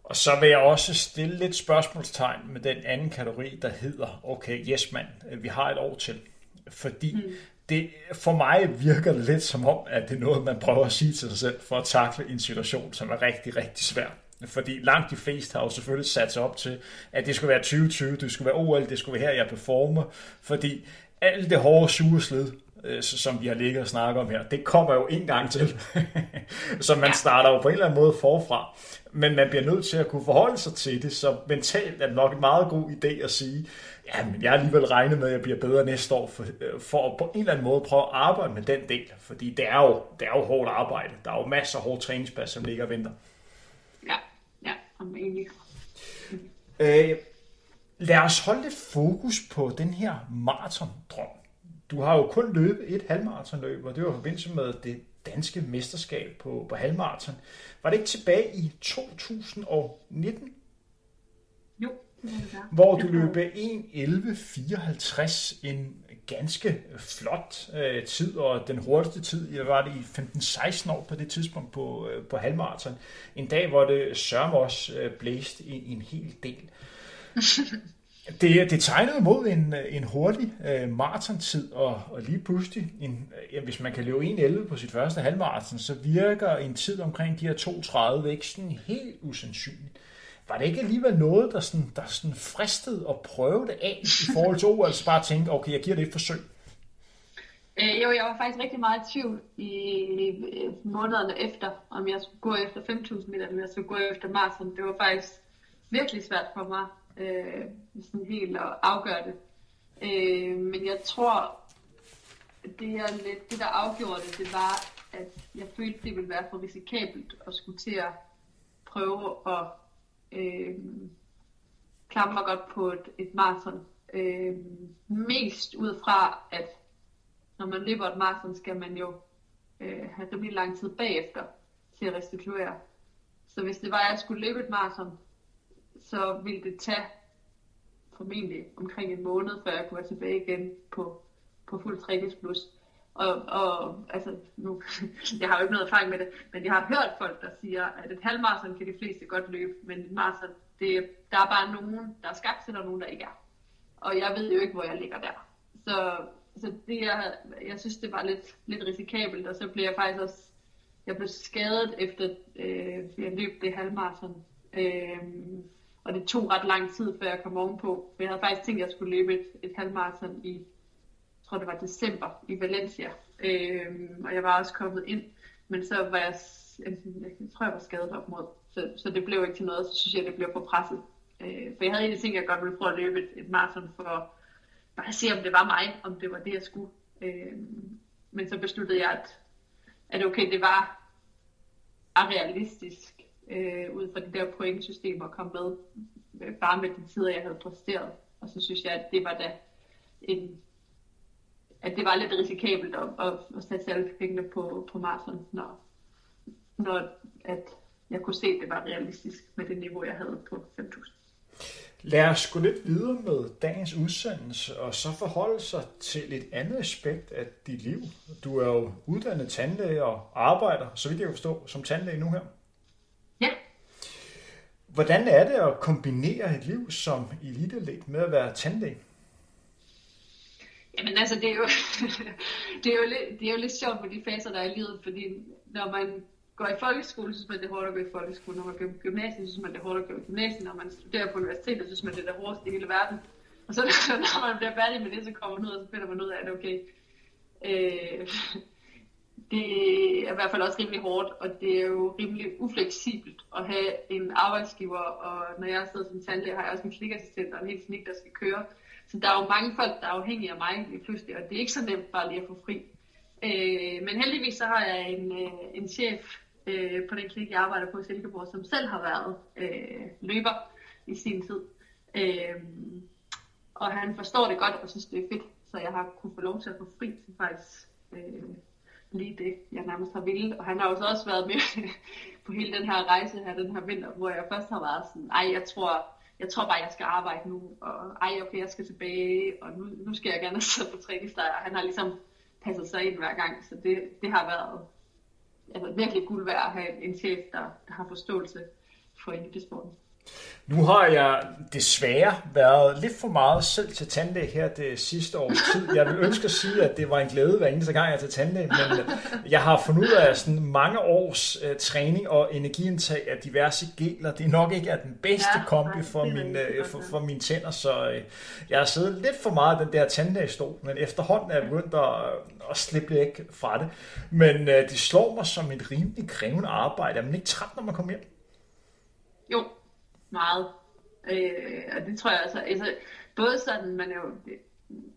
Og så vil jeg også stille lidt spørgsmålstegn med den anden kategori, der hedder, okay, yes mand, vi har et år til. Fordi mm. det, for mig virker det lidt som om, at det er noget, man prøver at sige til sig selv, for at takle en situation, som er rigtig, rigtig svær. Fordi langt de fleste har jo selvfølgelig sat sig op til, at det skulle være 2020, det skulle være OL, det skulle være her, jeg performer. Fordi alt det hårde sure slid, øh, som vi har ligget og snakket om her, det kommer jo en gang til. så man starter jo på en eller anden måde forfra. Men man bliver nødt til at kunne forholde sig til det, så mentalt er det nok en meget god idé at sige, ja, men jeg har alligevel regnet med, at jeg bliver bedre næste år, for, øh, for at på en eller anden måde prøve at arbejde med den del. Fordi det er jo, det er jo hårdt arbejde. Der er jo masser af hårdt træningspas, som ligger og venter. Om egentlig. Øh, lad os holde lidt fokus på den her maratondrøm. Du har jo kun løbet et halvmaratonløb, og det var i forbindelse med det danske mesterskab på, på halvmaraton. Var det ikke tilbage i 2019? Jo, hvor du løb 1.11.54, en ganske flot øh, tid, og den hurtigste tid, jeg var det i 15-16 år på det tidspunkt på, øh, på halvmarathon. En dag, hvor det sørme også øh, blæste en, en hel del. Det, det tegnede mod en, en hurtig øh, maratontid, og, og lige pludselig, en, ja, hvis man kan løbe 1.11 på sit første halvmarathon, så virker en tid omkring de her 2.30 ikke sådan helt usandsynligt. Var det ikke alligevel noget, der, sådan, der sådan fristede at prøve det af i forhold til OL, altså bare tænke, okay, jeg giver det et forsøg? Øh, jo, jeg var faktisk rigtig meget i tvivl i månederne efter, om jeg skulle gå efter 5.000 meter, eller om jeg skulle gå efter maraton. Det var faktisk virkelig svært for mig øh, sådan helt at afgøre det. Øh, men jeg tror, det, her lidt, det der afgjorde det, det var, at jeg følte, det ville være for risikabelt at skulle til at prøve at øh, klamrer mig godt på et, et maraton. Øh, mest ud fra, at når man løber et maraton, skal man jo øh, have rimelig lang tid bagefter til at restituere. Så hvis det var, at jeg skulle løbe et maraton, så ville det tage formentlig omkring en måned, før jeg kunne være tilbage igen på, på fuld træningsplus. Og, og altså, nu, jeg har jo ikke noget erfaring med det, men jeg har hørt folk, der siger, at et halvmarathon kan de fleste godt løbe, men et marathon, det, der er bare nogen, der er skabt til, og nogen, der ikke er. Og jeg ved jo ikke, hvor jeg ligger der. Så, så det, jeg, jeg synes, det var lidt, lidt risikabelt, og så blev jeg faktisk også, jeg blev skadet efter, øh, jeg løb det halvmarathon. Øh, og det tog ret lang tid, før jeg kom ovenpå. For jeg havde faktisk tænkt, at jeg skulle løbe et, et halvmarathon i, tror det var december, i Valencia. øh, og jeg var også kommet ind, men så var jeg, jeg, jeg tror jeg var skadet op mod. Så, så det blev ikke til noget, så synes jeg, det blev for presset. Øh, for jeg havde egentlig tænkt, at jeg godt ville prøve at løbe et, et maraton for bare at se, om det var mig, om det var det, jeg skulle. Øh, men så besluttede jeg, at, at okay, det var realistisk øh, ud fra de der pointsystemer og komme med, øh, bare med de tider, jeg havde præsteret. Og så synes jeg, at det var da en, at det var lidt risikabelt at, at, at sætte alle pengene på, på maraton, når, når at jeg kunne se, at det var realistisk med det niveau, jeg havde på 5.000. Lad os gå lidt videre med dagens udsendelse, og så forholde sig til et andet aspekt af dit liv. Du er jo uddannet tandlæge og arbejder, så vidt jeg forstå, som tandlæge nu her. Ja. Hvordan er det at kombinere et liv som eliteatlet med at være tandlæge? Jamen altså, det er jo, det er jo, lidt, det er jo lidt sjovt med de faser, der er i livet, fordi når man går i folkeskole, synes man, det er hårdt at gå i folkeskole. Når man går i gymnasiet, synes man, det er hårdt at gå i gymnasiet. Når man studerer på universitetet, synes man, det er det hårdeste i hele verden. Og så når man bliver færdig med det, så kommer man ud, og så finder man ud af, at okay. Øh, det er i hvert fald også rimelig hårdt, og det er jo rimelig ufleksibelt at have en arbejdsgiver, og når jeg sidder som tandlæge, har jeg også en klikassistent og en helt snik, der skal køre. Så der er jo mange folk, der er afhængige af mig lige pludselig, og det er ikke så nemt bare lige at få fri. Øh, men heldigvis så har jeg en, øh, en chef øh, på den klinik, jeg arbejder på i Silkeborg, som selv har været øh, løber i sin tid. Øh, og han forstår det godt og synes, det er fedt, så jeg har kunnet få lov til at få fri til faktisk øh, lige det, jeg nærmest har ville. Og han har jo så også været med på hele den her rejse her, den her vinter, hvor jeg først har været sådan, ej, jeg tror, jeg tror bare, jeg skal arbejde nu, og ej, okay, jeg skal tilbage, og nu, nu skal jeg gerne sidde på træningslejr. Han har ligesom passet sig ind hver gang, så det, det har været altså, virkelig guld værd at have en chef, der, der har forståelse for elitesporten. Nu har jeg desværre været lidt for meget selv til tandlæge her det sidste års tid. Jeg vil ønske at sige, at det var en glæde hver eneste gang, jeg er til tandlæge, men jeg har fundet ud af sådan mange års uh, træning og energiindtag af diverse geler. Det er nok ikke er den bedste ja, kombi for, min, uh, for, for mine tænder, så uh, jeg har siddet lidt for meget i den der tandlægestol, men efterhånden er jeg begyndt at, at slippe lidt fra det. Men uh, det slår mig som et rimelig krævende arbejde. Er man ikke træt, når man kommer hjem? Jo, meget. Øh, og det tror jeg altså, altså både sådan, man er jo,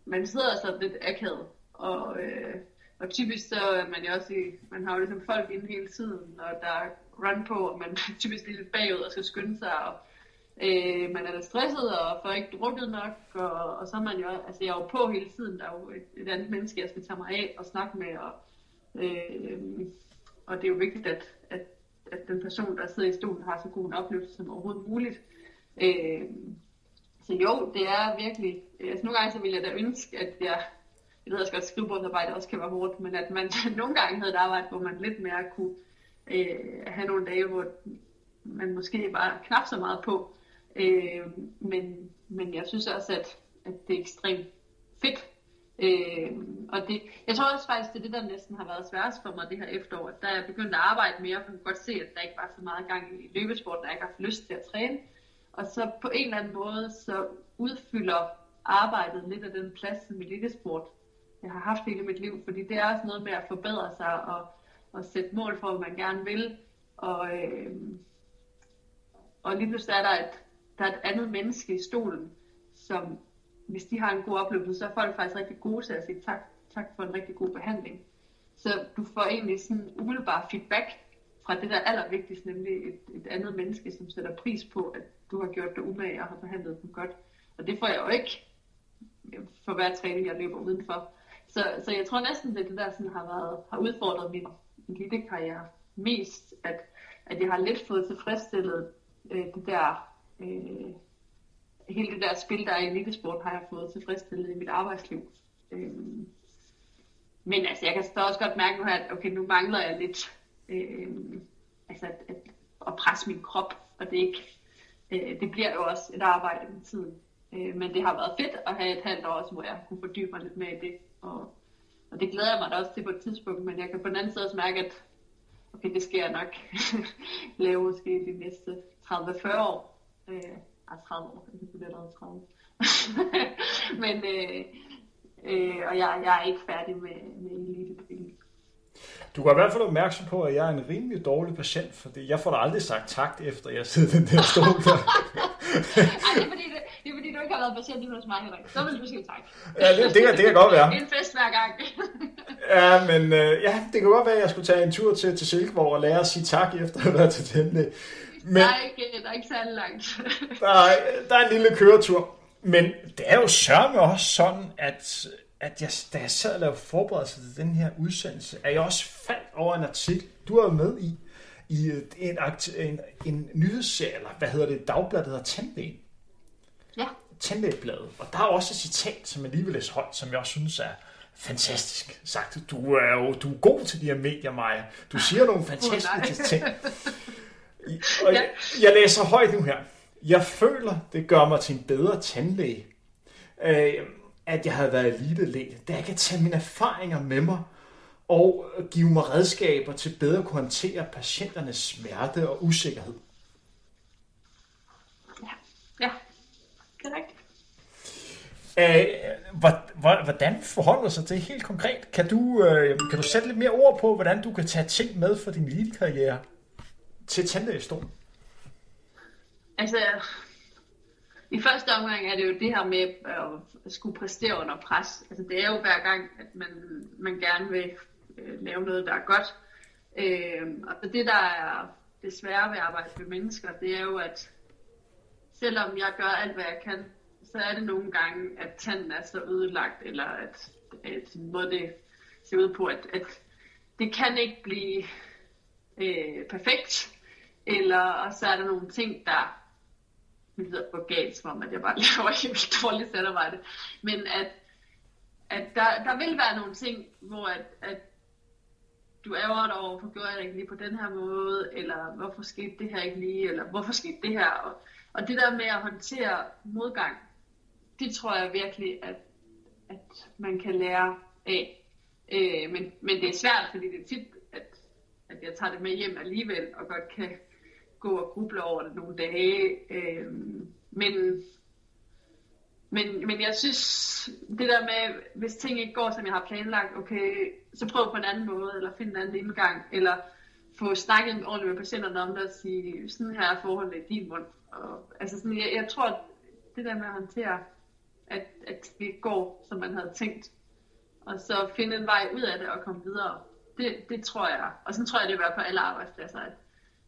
man sidder så lidt akavet, og, øh, og typisk så er man jo også i, man har jo ligesom folk inde hele tiden, og der er run på, og man typisk lidt bagud og skal skynde sig, og øh, man er lidt stresset og får ikke drukket nok, og, og så er man jo, altså jeg er jo på hele tiden, der er jo et, et andet menneske, jeg skal tage mig af og snakke med, og, øh, og det er jo vigtigt, at, at at den person, der sidder i stolen, har så god en oplevelse som overhovedet muligt. Øh, så jo, det er virkelig, altså nogle gange så ville jeg da ønske, at jeg, jeg ved også godt, at skrivebordsarbejde også kan være hårdt, men at man nogle gange havde et arbejde, hvor man lidt mere kunne øh, have nogle dage, hvor man måske var knap så meget på. Øh, men, men jeg synes også, at, at det er ekstremt fedt Øh, og det, jeg tror også faktisk, det er det, der næsten har været sværest for mig det her efterår, at der er begyndt at arbejde mere, for jeg kan godt se, at der ikke var så meget gang i løbesporten, der ikke har lyst til at træne. Og så på en eller anden måde, så udfylder arbejdet lidt af den plads som elitesport, jeg har haft hele mit liv, fordi det er også noget med at forbedre sig og, og sætte mål for, hvad man gerne vil. Og, øh, og lige pludselig er der et, der er et andet menneske i stolen, som hvis de har en god oplevelse, så er folk faktisk rigtig gode til at sige tak, tak for en rigtig god behandling. Så du får egentlig sådan umiddelbar feedback fra det der allervigtigste, nemlig et, et andet menneske, som sætter pris på, at du har gjort dig umage og har behandlet dem godt. Og det får jeg jo ikke for hver træning, jeg løber udenfor. Så, så jeg tror næsten, det det der sådan har, været, har udfordret min lille karriere mest, at, at jeg har lidt fået tilfredsstillet øh, det der øh, hele det der spil, der er i elitesport, har jeg fået tilfredsstillet i mit arbejdsliv. Øhm, men altså, jeg kan så også godt mærke nu her, at okay, nu mangler jeg lidt øhm, altså at, at, at presse min krop, og det ikke, øh, det bliver jo også et arbejde med tiden. Øh, men det har været fedt at have et halvt år også, hvor jeg kunne fordybe mig lidt mere i det, og, og det glæder jeg mig da også til på et tidspunkt, men jeg kan på den anden side også mærke, at okay, det skal jeg nok lave måske de næste 30-40 år. Øh, ej, 30 år, jeg bliver allerede 30. Men, øh, øh, og jeg, jeg er ikke færdig med, med elite. Du kan i hvert fald opmærksom på, at jeg er en rimelig dårlig patient, fordi jeg får da aldrig sagt tak, efter jeg sidder den der stol der. Ej, det er fordi, det, det er fordi, du ikke har været patient hos mig, Henrik. Så vil du sige tak. Ja, det, det, kan, det kan godt være. En fest hver gang. ja, men øh, ja, det kan godt være, at jeg skulle tage en tur til, til Silkeborg og lære at sige tak, efter at have været til tandlæge. Men, der, er ikke, der er ikke særlig langt. der, er, der er en lille køretur. Men det er jo sørme også sådan, at, at jeg, da jeg sad og lavede forberedelse til den her udsendelse, er jeg også faldt over en artikel, du er med i, i en, en, en nyhedsserie, eller hvad hedder det, dagblad, der hedder Tandlægen. Ja. Tandlægebladet. Og der er også et citat, som jeg lige vil læse højt, som jeg også synes er fantastisk sagt. Du er jo du er god til de her medier, Maja. Du siger nogle fantastiske oh, ting. Og jeg, jeg læser højt nu her. Jeg føler, det gør mig til en bedre tandlæge, øh, at jeg havde været elite-læge, da jeg kan tage mine erfaringer med mig og give mig redskaber til bedre at kunne håndtere patienternes smerte og usikkerhed. Ja, ja. det er rigtigt. Hvordan forholder sig det helt konkret? Kan du, øh, kan du sætte lidt mere ord på, hvordan du kan tage ting med for din elitekarriere til tandlægestolen? Altså, i første omgang er det jo det her med at skulle præstere under pres. Altså, det er jo hver gang, at man, man gerne vil øh, lave noget, der er godt. Øh, og det, der er det svære ved at arbejde med mennesker, det er jo, at selvom jeg gør alt, hvad jeg kan, så er det nogle gange, at tanden er så ødelagt, eller at, at måde det ser ud på, at, at det kan ikke blive øh, perfekt, eller og så er der nogle ting, der lyder for galt, som om at jeg bare laver helt dårligt sætarbejde, men at, at der, der vil være nogle ting, hvor at, at du ærger dig over, hvorfor gjorde jeg det ikke lige på den her måde, eller hvorfor skete det her ikke lige, eller hvorfor skete det her, og, og det der med at håndtere modgang, det tror jeg virkelig, at, at man kan lære af. Øh, men, men det er svært, fordi det er tit, at, at jeg tager det med hjem alligevel, og godt kan gå og gruble over det nogle dage. Øh, men, men, men jeg synes, det der med, hvis ting ikke går, som jeg har planlagt, okay, så prøv på en anden måde, eller find en anden indgang, eller få snakket ordentligt med patienterne om det, og sige, sådan her er forholdet i din mund. Og, altså sådan, jeg, jeg tror, at det der med at håndtere at, at det går, som man havde tænkt. Og så finde en vej ud af det og komme videre. Det, det tror jeg. Og så tror jeg, det vil være på alle arbejdspladser, at,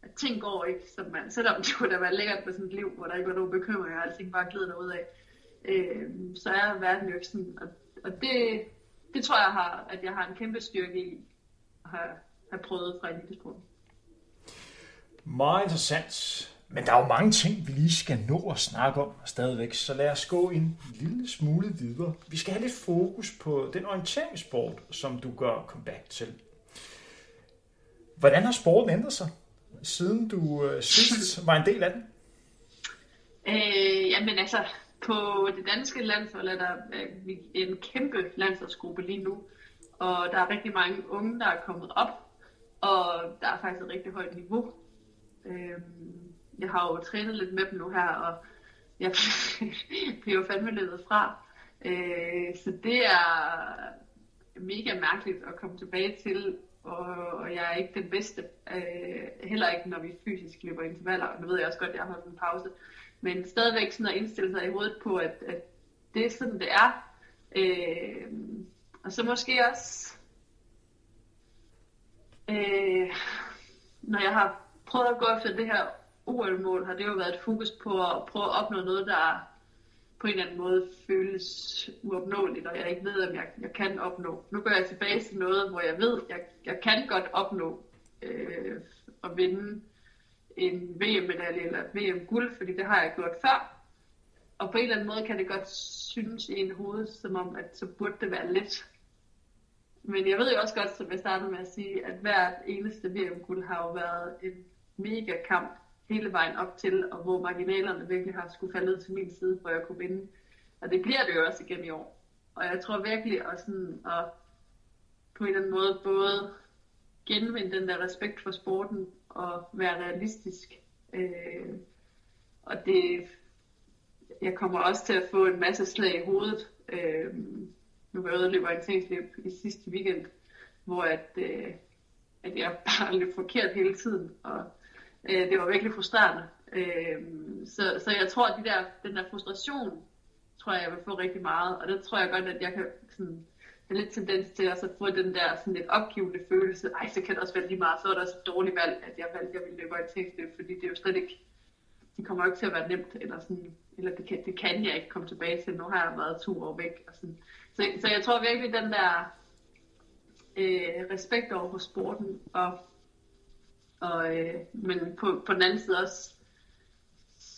at ting går ikke, som man, selvom det kunne da være lækkert med sådan et liv, hvor der ikke var nogen bekymringer, og alting bare glider ud af, øh, så er verden jo ikke sådan. Og, og det, det tror jeg, har, at jeg har en kæmpe styrke i at have, have prøvet fra elitesporten. Meget interessant. Men der er jo mange ting, vi lige skal nå at snakke om stadigvæk, så lad os gå en lille smule videre. Vi skal have lidt fokus på den orienteringssport, som du gør comeback til. Hvordan har sporten ændret sig, siden du øh, sidst var en del af den? Øh, jamen altså, på det danske landshold er der øh, en kæmpe landsholdsgruppe lige nu, og der er rigtig mange unge, der er kommet op, og der er faktisk et rigtig højt niveau. Øh, jeg har jo trænet lidt med dem nu her, og jeg bliver jo fandme løbet fra. Øh, så det er mega mærkeligt at komme tilbage til, og, og jeg er ikke den bedste. Øh, heller ikke, når vi fysisk løber intervaller. Nu ved jeg også godt, at jeg har holdt en pause. Men stadigvæk sådan at indstille sig i hovedet på, at, at det er sådan, det er. Øh, og så måske også, øh, når jeg har prøvet at gå efter det her OL-mål har det jo været et fokus på at prøve at opnå noget, der på en eller anden måde føles uopnåeligt, og jeg ikke ved, om jeg, jeg kan opnå. Nu går jeg tilbage til noget, hvor jeg ved, jeg, jeg kan godt opnå øh, at vinde en VM-medalje eller et VM-guld, fordi det har jeg gjort før. Og på en eller anden måde kan det godt synes i en hoved, som om, at så burde det være let. Men jeg ved jo også godt, som jeg startede med at sige, at hvert eneste VM-guld har jo været en mega kamp hele vejen op til, og hvor marginalerne virkelig har skulle falde til min side, for jeg kunne vinde. Og det bliver det jo også igen i år. Og jeg tror virkelig også sådan, at på en eller anden måde både genvinde den der respekt for sporten og være realistisk. Øh, og det, jeg kommer også til at få en masse slag i hovedet. Øh, nu var jeg ude og løbe orienteringsløb i sidste weekend, hvor at, øh, at jeg bare løb forkert hele tiden. Og Øh, det var virkelig frustrerende. Øh, så, så jeg tror, at de der, den der frustration, tror jeg, jeg vil få rigtig meget. Og det tror jeg godt, at jeg kan sådan, have lidt tendens til at få den der sådan lidt opgivende følelse. Ej, så kan det også være lige meget. Så er der også et dårligt valg, at jeg valgte, at jeg ville løbe orienteringsløb, fordi det er jo slet ikke, det kommer jo ikke til at være nemt, eller sådan, eller det kan, det kan jeg ikke komme tilbage til. Nu har jeg været to år væk. Og sådan. Så, så jeg tror virkelig, den der øh, respekt over for sporten, og og, øh, men på, på den anden side også,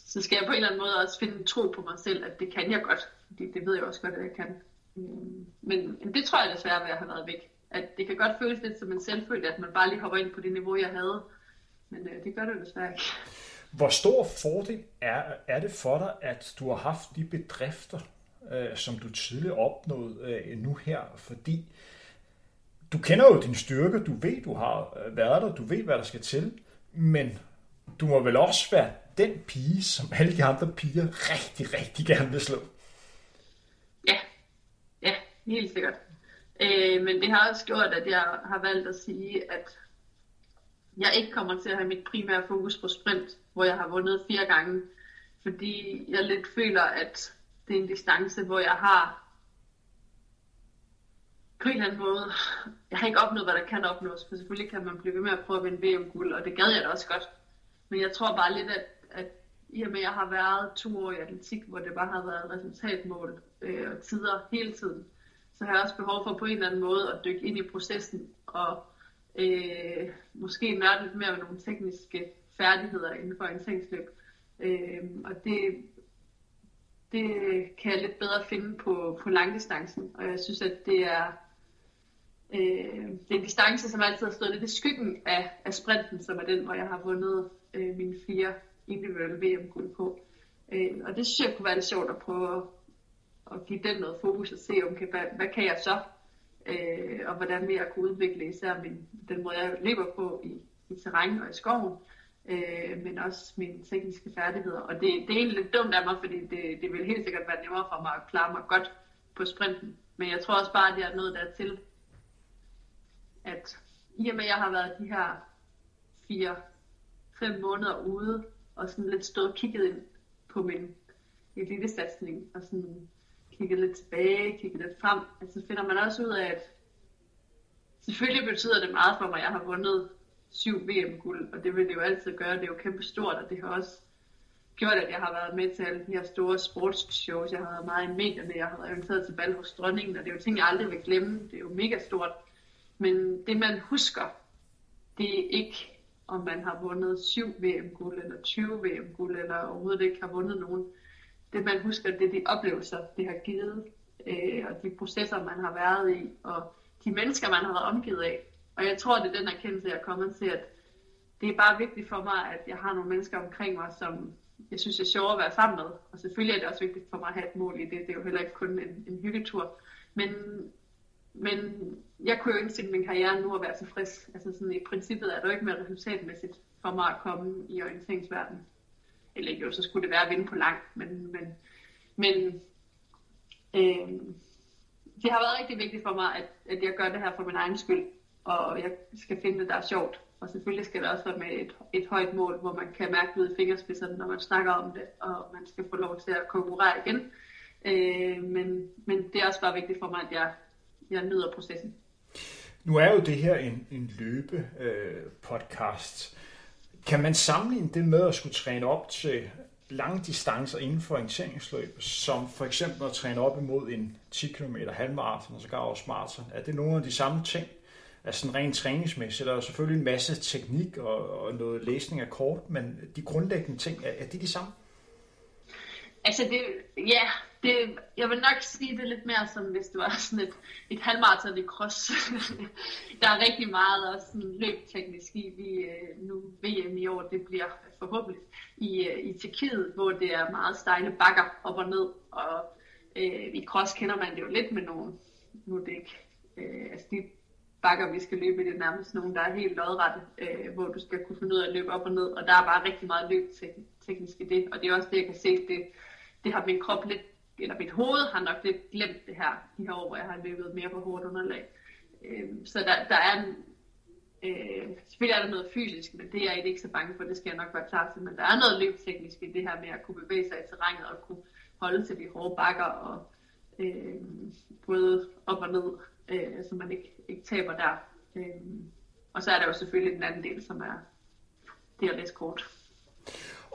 så skal jeg på en eller anden måde også finde tro på mig selv, at det kan jeg godt. Fordi det ved jeg også godt, at jeg kan. Øhm, men, men det tror jeg desværre ved at have været væk. At det kan godt føles lidt som en selvfølge, at man bare lige hopper ind på det niveau, jeg havde. Men øh, det gør det desværre ikke. Hvor stor fordel er, er det for dig, at du har haft de bedrifter, øh, som du tidligere opnåede øh, nu her? Fordi du kender jo din styrke, du ved, du har øh, været der, du ved, hvad der skal til, men du må vel også være den pige, som alle de andre piger rigtig, rigtig gerne vil slå. Ja, ja, helt sikkert. Øh, men det har også gjort, at jeg har valgt at sige, at jeg ikke kommer til at have mit primære fokus på sprint, hvor jeg har vundet fire gange, fordi jeg lidt føler, at det er en distance, hvor jeg har på en eller anden måde, jeg har ikke opnået, hvad der kan opnås, for selvfølgelig kan man blive ved med at prøve at vinde VM-guld, og det gad jeg da også godt. Men jeg tror bare lidt, at, at i og med, at jeg har været to år i atletik, hvor det bare har været resultatmål øh, og tider hele tiden, så har jeg også behov for på en eller anden måde at dykke ind i processen og øh, måske nørde lidt mere med nogle tekniske færdigheder inden for en tingsløb. Øh, og det, det kan jeg lidt bedre finde på, på langdistancen, og jeg synes, at det er, øh, det er en distance, som altid har stået lidt i skyggen af, af sprinten, som er den, hvor jeg har vundet øh, mine fire individuelle VM-guld på. Øh, og det synes jeg kunne være lidt sjovt at prøve at give den noget fokus og se, okay, hvad, hvad kan jeg så? Øh, og hvordan vil jeg kunne udvikle især min, den måde, jeg løber på i, i terræn og i skoven, øh, men også mine tekniske færdigheder. Og det, det er egentlig lidt dumt af mig, fordi det, det vil helt sikkert være nemmere for mig at klare mig godt på sprinten. Men jeg tror også bare, at jeg er nået dertil, at i og med, at jeg har været de her fire, fem måneder ude, og sådan lidt stået og kigget ind på min elitesatsning, og sådan kigget lidt tilbage, kigget lidt frem, altså finder man også ud af, at selvfølgelig betyder det meget for mig, at jeg har vundet syv VM-guld, og det vil det jo altid gøre, det er jo kæmpe stort, og det har også gjort, at jeg har været med til alle de her store sportsshows, jeg har været meget i medierne, jeg har været inviteret til bal hos dronningen, og det er jo ting, jeg aldrig vil glemme, det er jo mega stort, men det man husker, det er ikke, om man har vundet 7 VM-guld, eller 20 VM-guld, eller overhovedet ikke har vundet nogen. Det man husker, det er de oplevelser, det har givet, øh, og de processer, man har været i, og de mennesker, man har været omgivet af. Og jeg tror, det er den erkendelse, jeg er kommet til, at det er bare vigtigt for mig, at jeg har nogle mennesker omkring mig, som jeg synes er sjovt at være sammen med. Og selvfølgelig er det også vigtigt for mig at have et mål i det. Det er jo heller ikke kun en, en hyggetur. Men, men jeg kunne jo indstille min karriere nu at være tilfreds. Altså sådan i princippet er det jo ikke mere resultatmæssigt for mig at komme i orienteringsverdenen. Eller jo, så skulle det være at vinde på langt. Men, men, men øh, det har været rigtig vigtigt for mig, at, at jeg gør det her for min egen skyld og jeg skal finde det, der er sjovt. Og selvfølgelig skal det også være med et, et højt mål, hvor man kan mærke ud i fingerspidserne, når man snakker om det, og man skal få lov til at konkurrere igen. Øh, men, men det er også bare vigtigt for mig, at jeg, jeg nyder processen. Nu er jo det her en, en løbe-podcast. Øh, kan man sammenligne det med at skulle træne op til lange distancer inden for orienteringsløb, som for eksempel at træne op imod en 10 km halvmarathon og så også marathon? Er det nogle af de samme ting, altså sådan rent træningsmæssigt. Der er selvfølgelig en masse teknik og, og noget læsning af kort, men de grundlæggende ting, er, er de de samme? Altså det, ja, det, jeg vil nok sige det lidt mere som hvis det var sådan et, et halvmarathon i cross. der er rigtig meget også sådan løbteknisk i, vi, øh, nu VM i år, det bliver forhåbentlig i, øh, i Tjekkiet, hvor det er meget stejle bakker op og ned, og øh, i cross kender man det jo lidt med nogle, nu er det ikke, øh, altså de bakker, vi skal løbe i, det er nærmest nogen, der er helt lodrette, øh, hvor du skal kunne finde ud af at løbe op og ned, og der er bare rigtig meget løbteknisk i det, og det er også det, jeg kan se, det, det har min krop lidt, eller mit hoved har nok lidt glemt det her, de her år, hvor jeg har løbet mere på hårdt underlag. Øh, så der, der er en, øh, selvfølgelig er der noget fysisk, men det er jeg ikke så bange for, det skal jeg nok være klar til, men der er noget løbteknisk i det her med at kunne bevæge sig i terrænet og kunne holde til de hårde bakker og øh, både op og ned øh, så man ikke, ikke taber der. Øh, og så er der jo selvfølgelig den anden del, som er det at læse kort.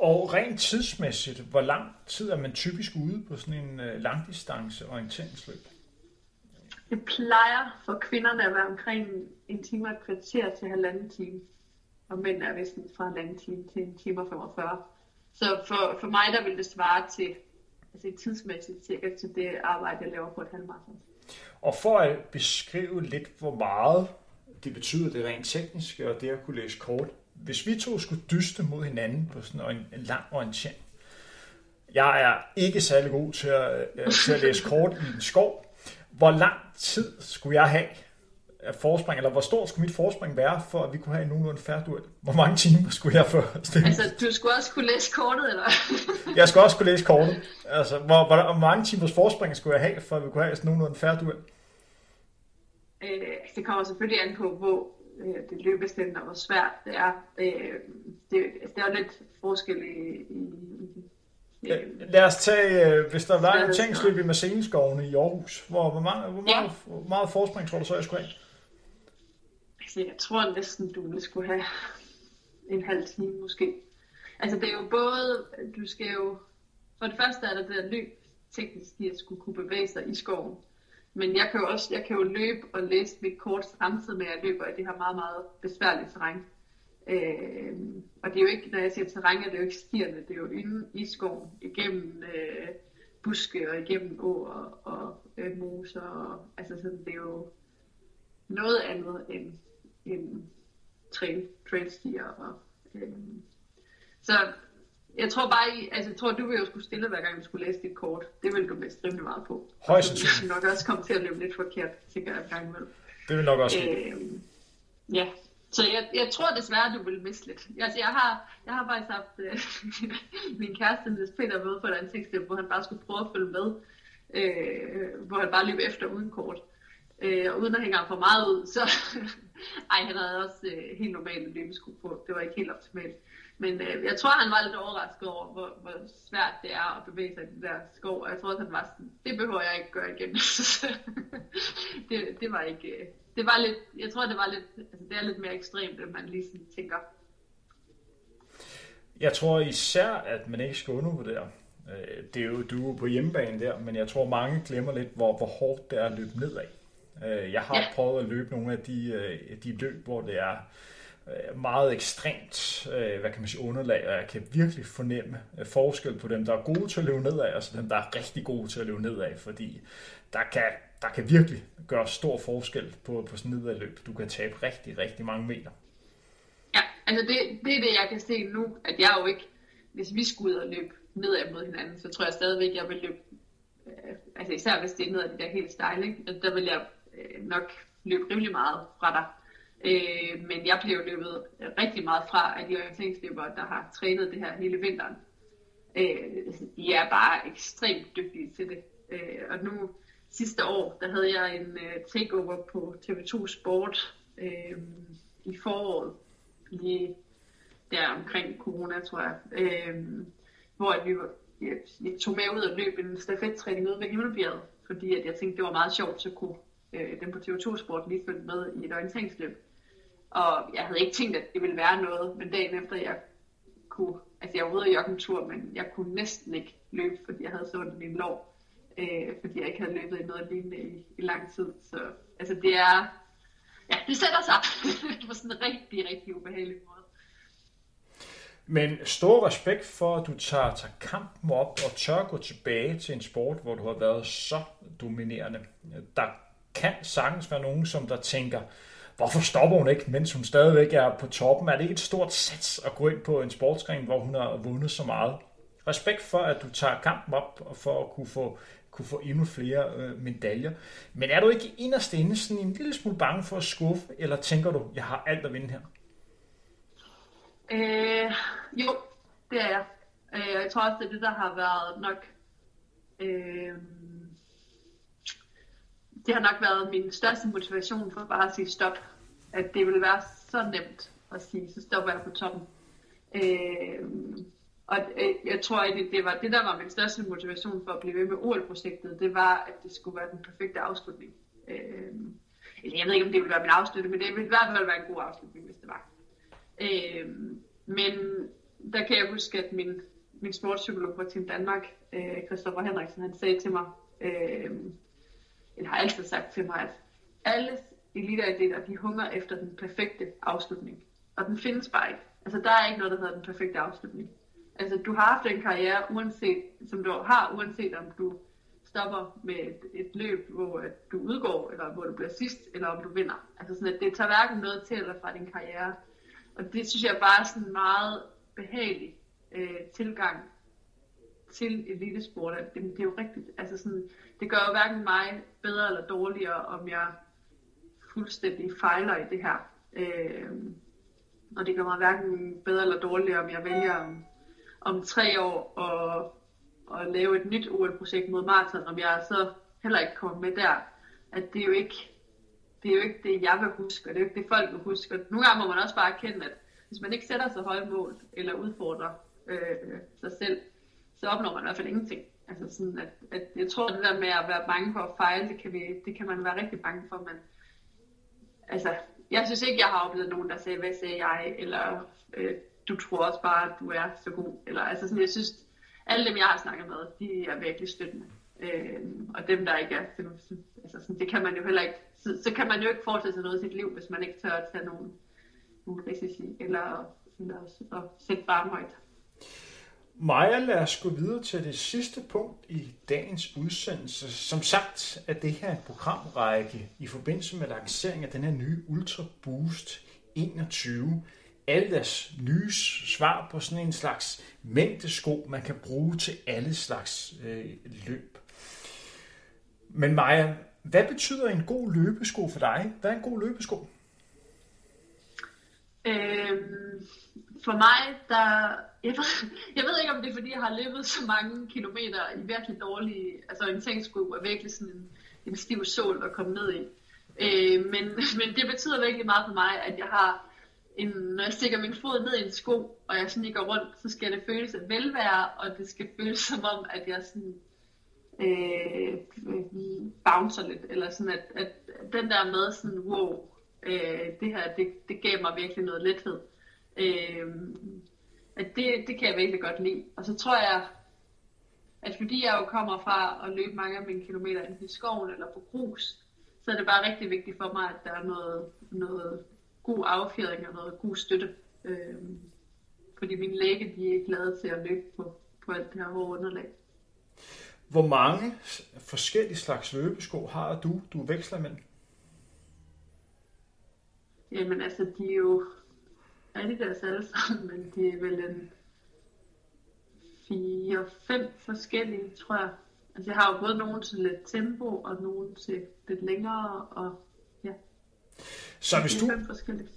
Og rent tidsmæssigt, hvor lang tid er man typisk ude på sådan en øh, langdistance orienteringsløb? Det plejer for kvinderne at være omkring en time og et kvarter til halvanden time. Og mænd er vist fra en anden time til en time og 45. Så for, for mig der vil det svare til, altså tidsmæssigt cirka til det arbejde, jeg laver på et halvmarathon. Og for at beskrive lidt, hvor meget det betyder det rent tekniske og det at kunne læse kort. Hvis vi to skulle dyste mod hinanden på sådan en, en lang orientering. Jeg er ikke særlig god til at, uh, til at læse kort i en skov. Hvor lang tid skulle jeg have af forspring, eller hvor stort skulle mit forspring være, for at vi kunne have en nogenlunde færdig duel? Hvor mange timer skulle jeg stille? Altså, du skulle også kunne læse kortet, eller? jeg skulle også kunne læse kortet. Altså, hvor, hvor, hvor mange timers forspring skulle jeg have, for at vi kunne have sådan nogenlunde færdig duel? Øh, det kommer selvfølgelig an på, hvor øh, det løbestillende og hvor svært det er. Øh, det, det er lidt forskel i, i, i Lad os tage, øh, hvis der var en tænksløb i Marceneskovene i Aarhus, hvor, hvor, meget, hvor, meget, ja. hvor meget forspring tror du så, jeg skulle have? Altså, jeg tror næsten, du ville skulle have en halv time måske. Altså, det er jo både, du skal jo, for det første er der det der løb teknisk at skulle kunne bevæge sig i skoven. Men jeg kan jo også jeg kan jo løbe og læse mit kort samtidig med, at jeg løber i det her meget, meget besværlige terræn. Øh, og det er jo ikke, når jeg siger terræn, er det jo ikke stierne, det er jo inde i skoven, igennem øh, buske og igennem åer og, og øh, moser. Og, altså sådan, det er jo noget andet end, end trail, trailstier. Og, øh, så jeg tror bare, I, altså, jeg tror, du vil jo skulle stille, hver gang du skulle læse dit kort. Det vil du mest rimelig meget på. Højst sandsynligt. Du nok også komme til at løbe lidt forkert, tænker jeg, gang med. Det vil nok også ske. Øh, ja, så jeg, jeg tror desværre, du vil miste lidt. Altså, jeg har, jeg har faktisk haft øh, min kæreste, Niels Peter, med på et ansigtsløb, hvor han bare skulle prøve at følge med. Øh, hvor han bare løb efter uden kort. Øh, og uden at hænge ham for meget ud, så... ej, han havde også øh, helt normalt løbesko på. Det var ikke helt optimalt. Men øh, jeg tror, han var lidt overrasket over, hvor, hvor svært det er at bevæge sig i den der skov. Og jeg tror også, han var sådan, det behøver jeg ikke gøre igen. det, det var ikke... Øh, det var lidt, jeg tror, det var lidt, altså det er lidt mere ekstremt, end man lige sådan tænker. Jeg tror især, at man ikke skal undervurdere. Øh, det er jo du på hjemmebane der, men jeg tror, mange glemmer lidt, hvor, hvor hårdt det er at løbe nedad. Øh, jeg har ja. prøvet at løbe nogle af de, de løb, hvor det er Øh, meget ekstremt, øh, hvad kan man sige, underlag, og jeg kan virkelig fornemme øh, forskel på dem, der er gode til at løbe nedad, og så dem, der er rigtig gode til at løbe nedad, fordi der kan, der kan virkelig gøre stor forskel på, på sådan nedadløb. Du kan tabe rigtig, rigtig mange meter. Ja, altså det, det er det, jeg kan se nu, at jeg jo ikke, hvis vi skulle ud og løbe nedad mod hinanden, så tror jeg stadigvæk, jeg vil løbe, øh, altså især hvis det er nedad de der helt stejle, ikke? Altså, der vil jeg øh, nok løbe rimelig meget fra dig Øh, men jeg blev løbet rigtig meget fra af de orienteringsløbere, der har trænet det her hele vinteren. Øh, de er bare ekstremt dygtige til det. Øh, og nu sidste år, der havde jeg en øh, takeover på TV2 Sport øh, i foråret, lige der omkring corona, tror jeg, øh, hvor vi, jeg, jeg tog med ud og løb en stafettræning ude ved Himmelbjerget, fordi at jeg tænkte, det var meget sjovt, så kunne øh, den på TV2 Sport lige følge med i et orienteringsløb. Og jeg havde ikke tænkt, at det ville være noget, men dagen efter jeg kunne, altså jeg var ude og tur, men jeg kunne næsten ikke løbe, fordi jeg havde så ondt i min lår, øh, fordi jeg ikke havde løbet i noget lignende i, i lang tid. Så altså det er, ja, det sætter sig på sådan en rigtig, rigtig ubehagelig måde. Men stor respekt for, at du tager, tager kampen op og tør gå tilbage til en sport, hvor du har været så dominerende. Der kan sagtens være nogen, som der tænker, hvorfor stopper hun ikke, mens hun stadigvæk er på toppen? Er det ikke et stort sats at gå ind på en sportsgren, hvor hun har vundet så meget? Respekt for, at du tager kampen op og for at kunne få, kunne få endnu flere øh, medaljer. Men er du ikke inderst inde sådan en lille smule bange for at skuffe, eller tænker du, jeg har alt at vinde her? Øh, jo, det er jeg. Øh, jeg tror også, det er det, der har været nok... Øh, det har nok været min største motivation for bare at sige stop. At det ville være så nemt at sige, så stopper jeg på toppen. Øh, og øh, jeg tror, egentlig, det, det var det, der var min største motivation for at blive ved med OL-projektet, det var, at det skulle være den perfekte afslutning. Øh, eller jeg ved ikke, om det ville være min afslutning, men det ville i hvert fald være en god afslutning, hvis det var. Øh, men der kan jeg huske, at min, min sportspsykolog fra Team Danmark, øh, Christoffer Henriksen, han sagde til mig, øh, jeg har altid sagt til mig, at alle eliteatleter, de hunger efter den perfekte afslutning. Og den findes bare ikke. Altså, der er ikke noget, der hedder den perfekte afslutning. Altså, du har haft en karriere, uanset, som du har, uanset om du stopper med et, et løb, hvor øh, du udgår, eller hvor du bliver sidst, eller om du vinder. Altså sådan, at det tager hverken noget til eller fra din karriere. Og det synes jeg bare er sådan en meget behagelig øh, tilgang til elitesport. Det, det er jo rigtigt. Altså sådan, det gør jo hverken mig bedre eller dårligere, om jeg fuldstændig fejler i det her. Øh, og det gør mig hverken bedre eller dårligere, om jeg vælger om, om tre år at, at lave et nyt OL-projekt mod maraton, om jeg så heller ikke kommer med der. At det er jo ikke det, er jo ikke det jeg vil huske, og det er jo ikke det folk vil huske. Og nogle gange må man også bare erkende, at hvis man ikke sætter sig høje mål, eller udfordrer øh, sig selv, så opnår man i hvert fald ingenting. Altså sådan, at, at jeg tror, at det der med at være bange for at fejle, det kan, vi, det kan man være rigtig bange for, men altså, jeg synes ikke, jeg har oplevet nogen, der sagde, hvad sagde jeg, eller øh, du tror også bare, at du er så god, eller altså sådan, jeg synes, alle dem, jeg har snakket med, de er virkelig støttende. Øh, og dem, der ikke er, altså sådan, det kan man jo heller ikke, så, så kan man jo ikke fortsætte sig noget i sit liv, hvis man ikke tør at tage nogen, nogen risici, eller, eller at sætte barn højt. Maja, lad os gå videre til det sidste punkt i dagens udsendelse. Som sagt er det her en programrække i forbindelse med lanceringen af den her nye Ultra Boost 21. Alle deres nye svar på sådan en slags mængdesko, man kan bruge til alle slags øh, løb. Men Maja, hvad betyder en god løbesko for dig? Hvad er en god løbesko? Øhm, for mig, der... Jeg ved, jeg ved ikke, om det er, fordi jeg har løbet så mange kilometer i virkelig dårlige... Altså en tænksko er virkelig sådan en, en stiv sol at komme ned i. Øh, men, men det betyder virkelig meget for mig, at jeg har en, når jeg stikker min fod ned i en sko, og jeg sådan går rundt, så skal det føles af velvære, og det skal føles som om, at jeg sådan øh, bouncer lidt, eller sådan at, at den der med sådan, wow, øh, det her, det, det gav mig virkelig noget lethed. Øh, at det, det kan jeg virkelig godt lide. Og så tror jeg, at fordi jeg jo kommer fra at løbe mange af mine kilometer i skoven eller på grus, så er det bare rigtig vigtigt for mig, at der er noget, noget god affjedring og noget god støtte. Øh, fordi mine læge, de er glade til at løbe på, på alt det her hårde underlag. Hvor mange forskellige slags løbesko har du, du veksler imellem? Jamen altså, de er jo Adidas alle sammen, men de er vel en fire, fem forskellige, tror jeg. Altså jeg har jo både nogen til lidt tempo, og nogen til lidt længere, og ja. Så hvis, du,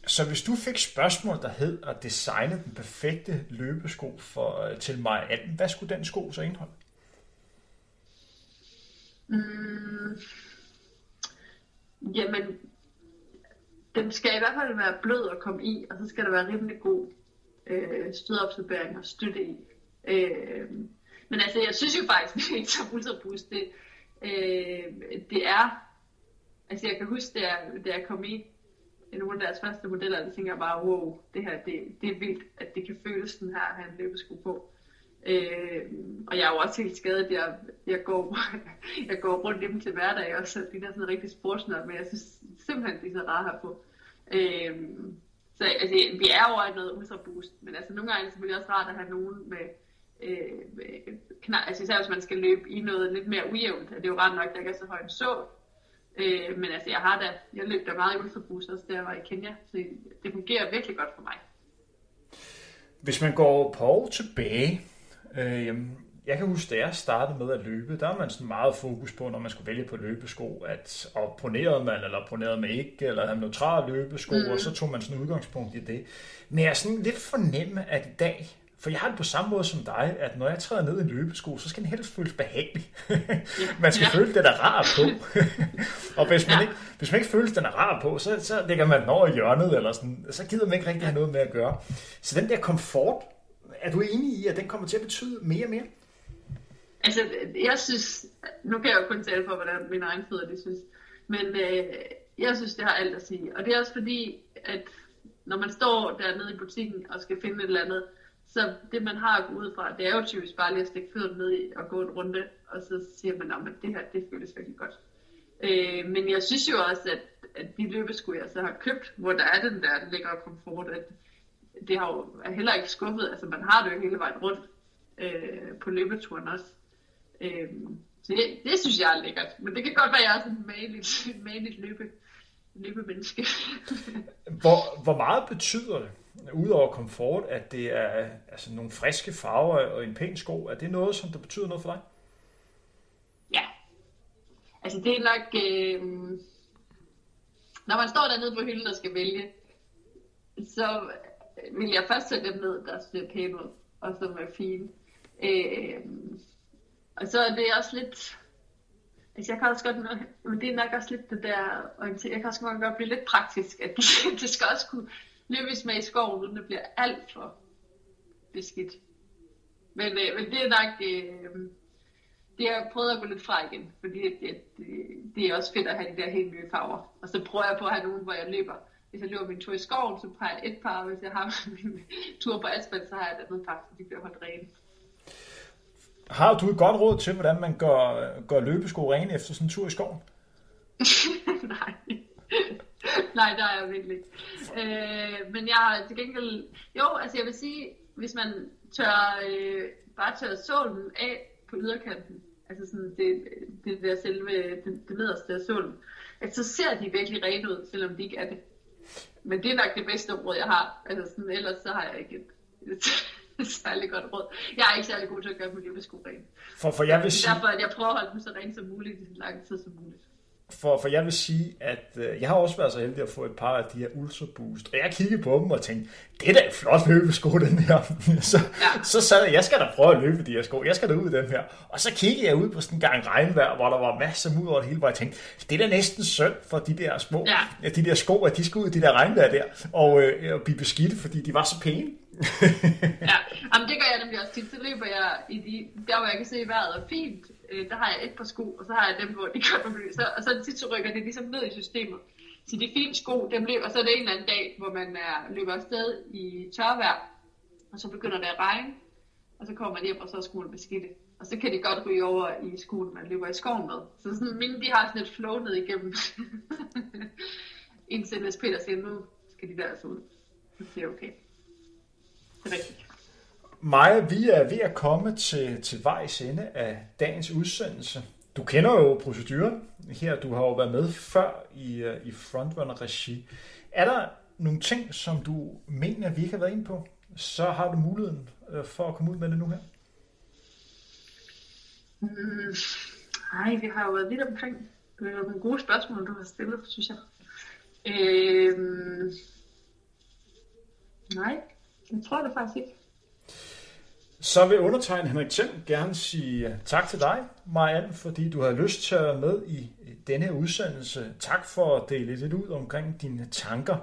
så hvis du fik spørgsmål, der hed at designe den perfekte løbesko for, til mig 18, hvad skulle den sko så indeholde? Mm, jamen, den skal i hvert fald være blød at komme i, og så skal der være rimelig god øh, stødabsorbering og støtte i. Øh, men altså, jeg synes jo faktisk, at som Ultra Boost, det, øh, det er, altså jeg kan huske, da jeg, da jeg kom i nogle af deres første modeller, der tænker jeg bare, wow, det her, det, det er vildt, at det kan føles sådan her at have en løbesko på. Øh, og jeg er jo også helt skadet, jeg, jeg, går, jeg går rundt i dem til hverdag, og så de er sådan rigtig sportsnør, men jeg synes simpelthen, de er så rare her på. Øh, så altså, vi er over noget ultra boost, men altså nogle gange er det selvfølgelig også rart at have nogen med, øh, med knap, altså især hvis man skal løbe i noget lidt mere ujævnt, at det er jo ret nok, at der ikke er så højt så. Øh, men altså jeg har da, jeg løb da meget i ultra boost også, da jeg var i Kenya, så det fungerer virkelig godt for mig. Hvis man går på tilbage, Øh, jeg kan huske, da jeg startede med at løbe, der var man sådan meget fokus på, når man skulle vælge på løbesko, at og ponerede man, eller ponerede man ikke, eller havde neutrale løbesko, mm. og så tog man sådan udgangspunkt i det. Men jeg er sådan lidt fornemme, at i dag, for jeg har det på samme måde som dig, at når jeg træder ned i en løbesko, så skal den helst føles behagelig. man skal ja. føle, den er rar på. og hvis man, ja. ikke, hvis man ikke føler, at den er rar på, så, så lægger man den over i hjørnet, eller sådan, så gider man ikke rigtig have noget med at gøre. Så den der komfort, er du enig i, at den kommer til at betyde mere og mere? Altså, jeg synes, nu kan jeg jo kun tale for, hvordan mine egne fødder det synes, men øh, jeg synes, det har alt at sige. Og det er også fordi, at når man står dernede i butikken og skal finde et eller andet, så det man har at gå ud fra, det er jo typisk bare lige at stikke fødderne ned i og gå en runde, og så siger man, at det her, det føles virkelig godt. Øh, men jeg synes jo også, at, at de løbesko, jeg så har købt, hvor der er den der lækre komfort, at det har jo heller ikke skuffet, altså man har det jo hele vejen rundt øh, på løbeturen også. Øh, så det, det synes jeg er lækkert, men det kan godt være, at jeg er sådan en maligt, maligt løbe, løbemenneske. hvor, hvor meget betyder det, udover komfort, at det er altså, nogle friske farver og en pæn sko? Er det noget, som der betyder noget for dig? Ja. Altså det er nok... Øh, når man står dernede på hylden og skal vælge, så Øh, vil jeg først tage dem ned, der ser pæne ud, og som er fine. Øh, og så er det også lidt, altså jeg kan også godt, men det er nok også lidt det der, jeg kan også godt blive lidt praktisk, at det skal også kunne løbes med i skoven, uden det bliver alt for beskidt. Men, øh, men det er nok, øh, det har jeg prøvet at gå lidt fra igen, fordi det, det, øh, det er også fedt at have de der helt nye farver. Og så prøver jeg på at have nogen, hvor jeg løber. Hvis jeg løber min tur i skoven, så har jeg et par, og hvis jeg har min tur på asfalt, så har jeg et andet par, så de bliver holdt rene. Har du et godt råd til, hvordan man gør, gør løbesko rene efter sådan en tur i skoven? Nej. Nej, der er jeg virkelig ikke. Øh, men jeg har til gengæld... Jo, altså jeg vil sige, hvis man tør, øh, bare tør sålen af på yderkanten, altså sådan det, det der selve, det, det nederste af sålen, at så ser de virkelig rene ud, selvom de ikke er det. Men det er nok det bedste råd, jeg har. Altså sådan, ellers så har jeg ikke et, et særlig godt råd. Jeg er ikke særlig god til at gøre mit løbesko rent. For, for jeg vil sige... Derfor at jeg prøver at holde dem så rent som muligt i så lang tid som muligt. For, for jeg vil sige, at øh, jeg har også været så heldig at få et par af de her Ultra Boost, og jeg kiggede på dem og tænkte, det er da et flot løbesko, den her. så, ja. så sagde jeg, jeg skal da prøve at løbe de her sko, jeg skal da ud i dem her. Og så kiggede jeg ud på sådan en gang regnvejr, hvor der var masser af mud over det hele, hvor jeg tænkte, det er da næsten synd for de der små, ja. de der sko, at de skal ud i de der regnvejr der, og, øh, og blive beskidte, fordi de var så pæne. ja, Jamen, det gør jeg nemlig også tit. Så løber jeg i de, der hvor jeg kan se, at vejret er fint. Øh, der har jeg et par sko, og så har jeg dem, hvor de kommer blive. Så, og så tit så rykker det ligesom ned i systemet. Så de fine sko, dem løber, og så er det en eller anden dag, hvor man er, løber afsted i tørvejr, og så begynder det at regne, og så kommer man hjem, og så er skoene beskidte. Og så kan de godt ryge over i skoene, man løber i skoven med. Så sådan, mine, de har sådan et flow ned igennem. Indtil Niels Peter siger, nu skal de der altså ud. Så siger okay. Det er rigtigt. Maja, vi er ved at komme til, til vejs ende af dagens udsendelse. Du kender jo proceduren her. Du har jo været med før i, øh, i Frontrunner-regi. Er der nogle ting, som du mener, vi ikke har været inde på? Så har du muligheden øh, for at komme ud med det nu her. Mm, nej, vi har jo været lidt omkring. Det er nogle gode spørgsmål, du har stillet, synes jeg. Øh, nej, jeg tror det faktisk ikke. Så vil undertegnet Henrik Thiem gerne sige tak til dig, Marianne, fordi du har lyst til at være med i denne her udsendelse. Tak for at dele lidt ud omkring dine tanker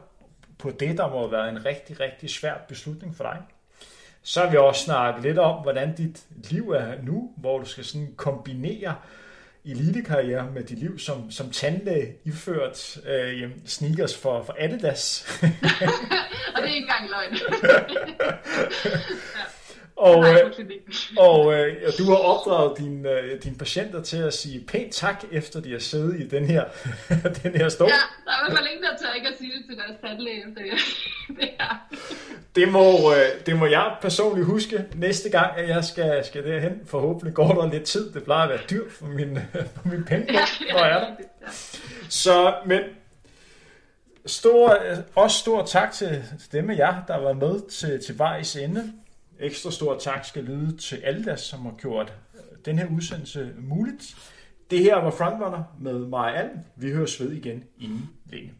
på det, der må være en rigtig, rigtig svær beslutning for dig. Så har vi også snakket lidt om, hvordan dit liv er nu, hvor du skal sådan kombinere elitekarriere med dit liv som, som tandlæge iført øh, sneakers for, for Adidas. og det er ikke engang løgn. ja. Og, øh, og øh, du har opdraget dine, øh, dine patienter til at sige pænt tak, efter de har siddet i den her, den her stol. Ja, der er i hvert fald ingen, der tør ikke at sige det til deres tandlæge. Det, det, her. det, må, øh, det må jeg personligt huske næste gang, at jeg skal, skal derhen. Forhåbentlig går der lidt tid. Det plejer at være dyrt for min, for min pendler, ja, ja, når jeg er der. Ja. Så, men stor, også stor tak til dem af jer, der var med til, til vejs ende. Ekstra stor tak skal lyde til alle der, som har gjort øh, den her udsendelse muligt. Det her var Frontrunner med Maja Alm. Vi høres ved igen inden længe.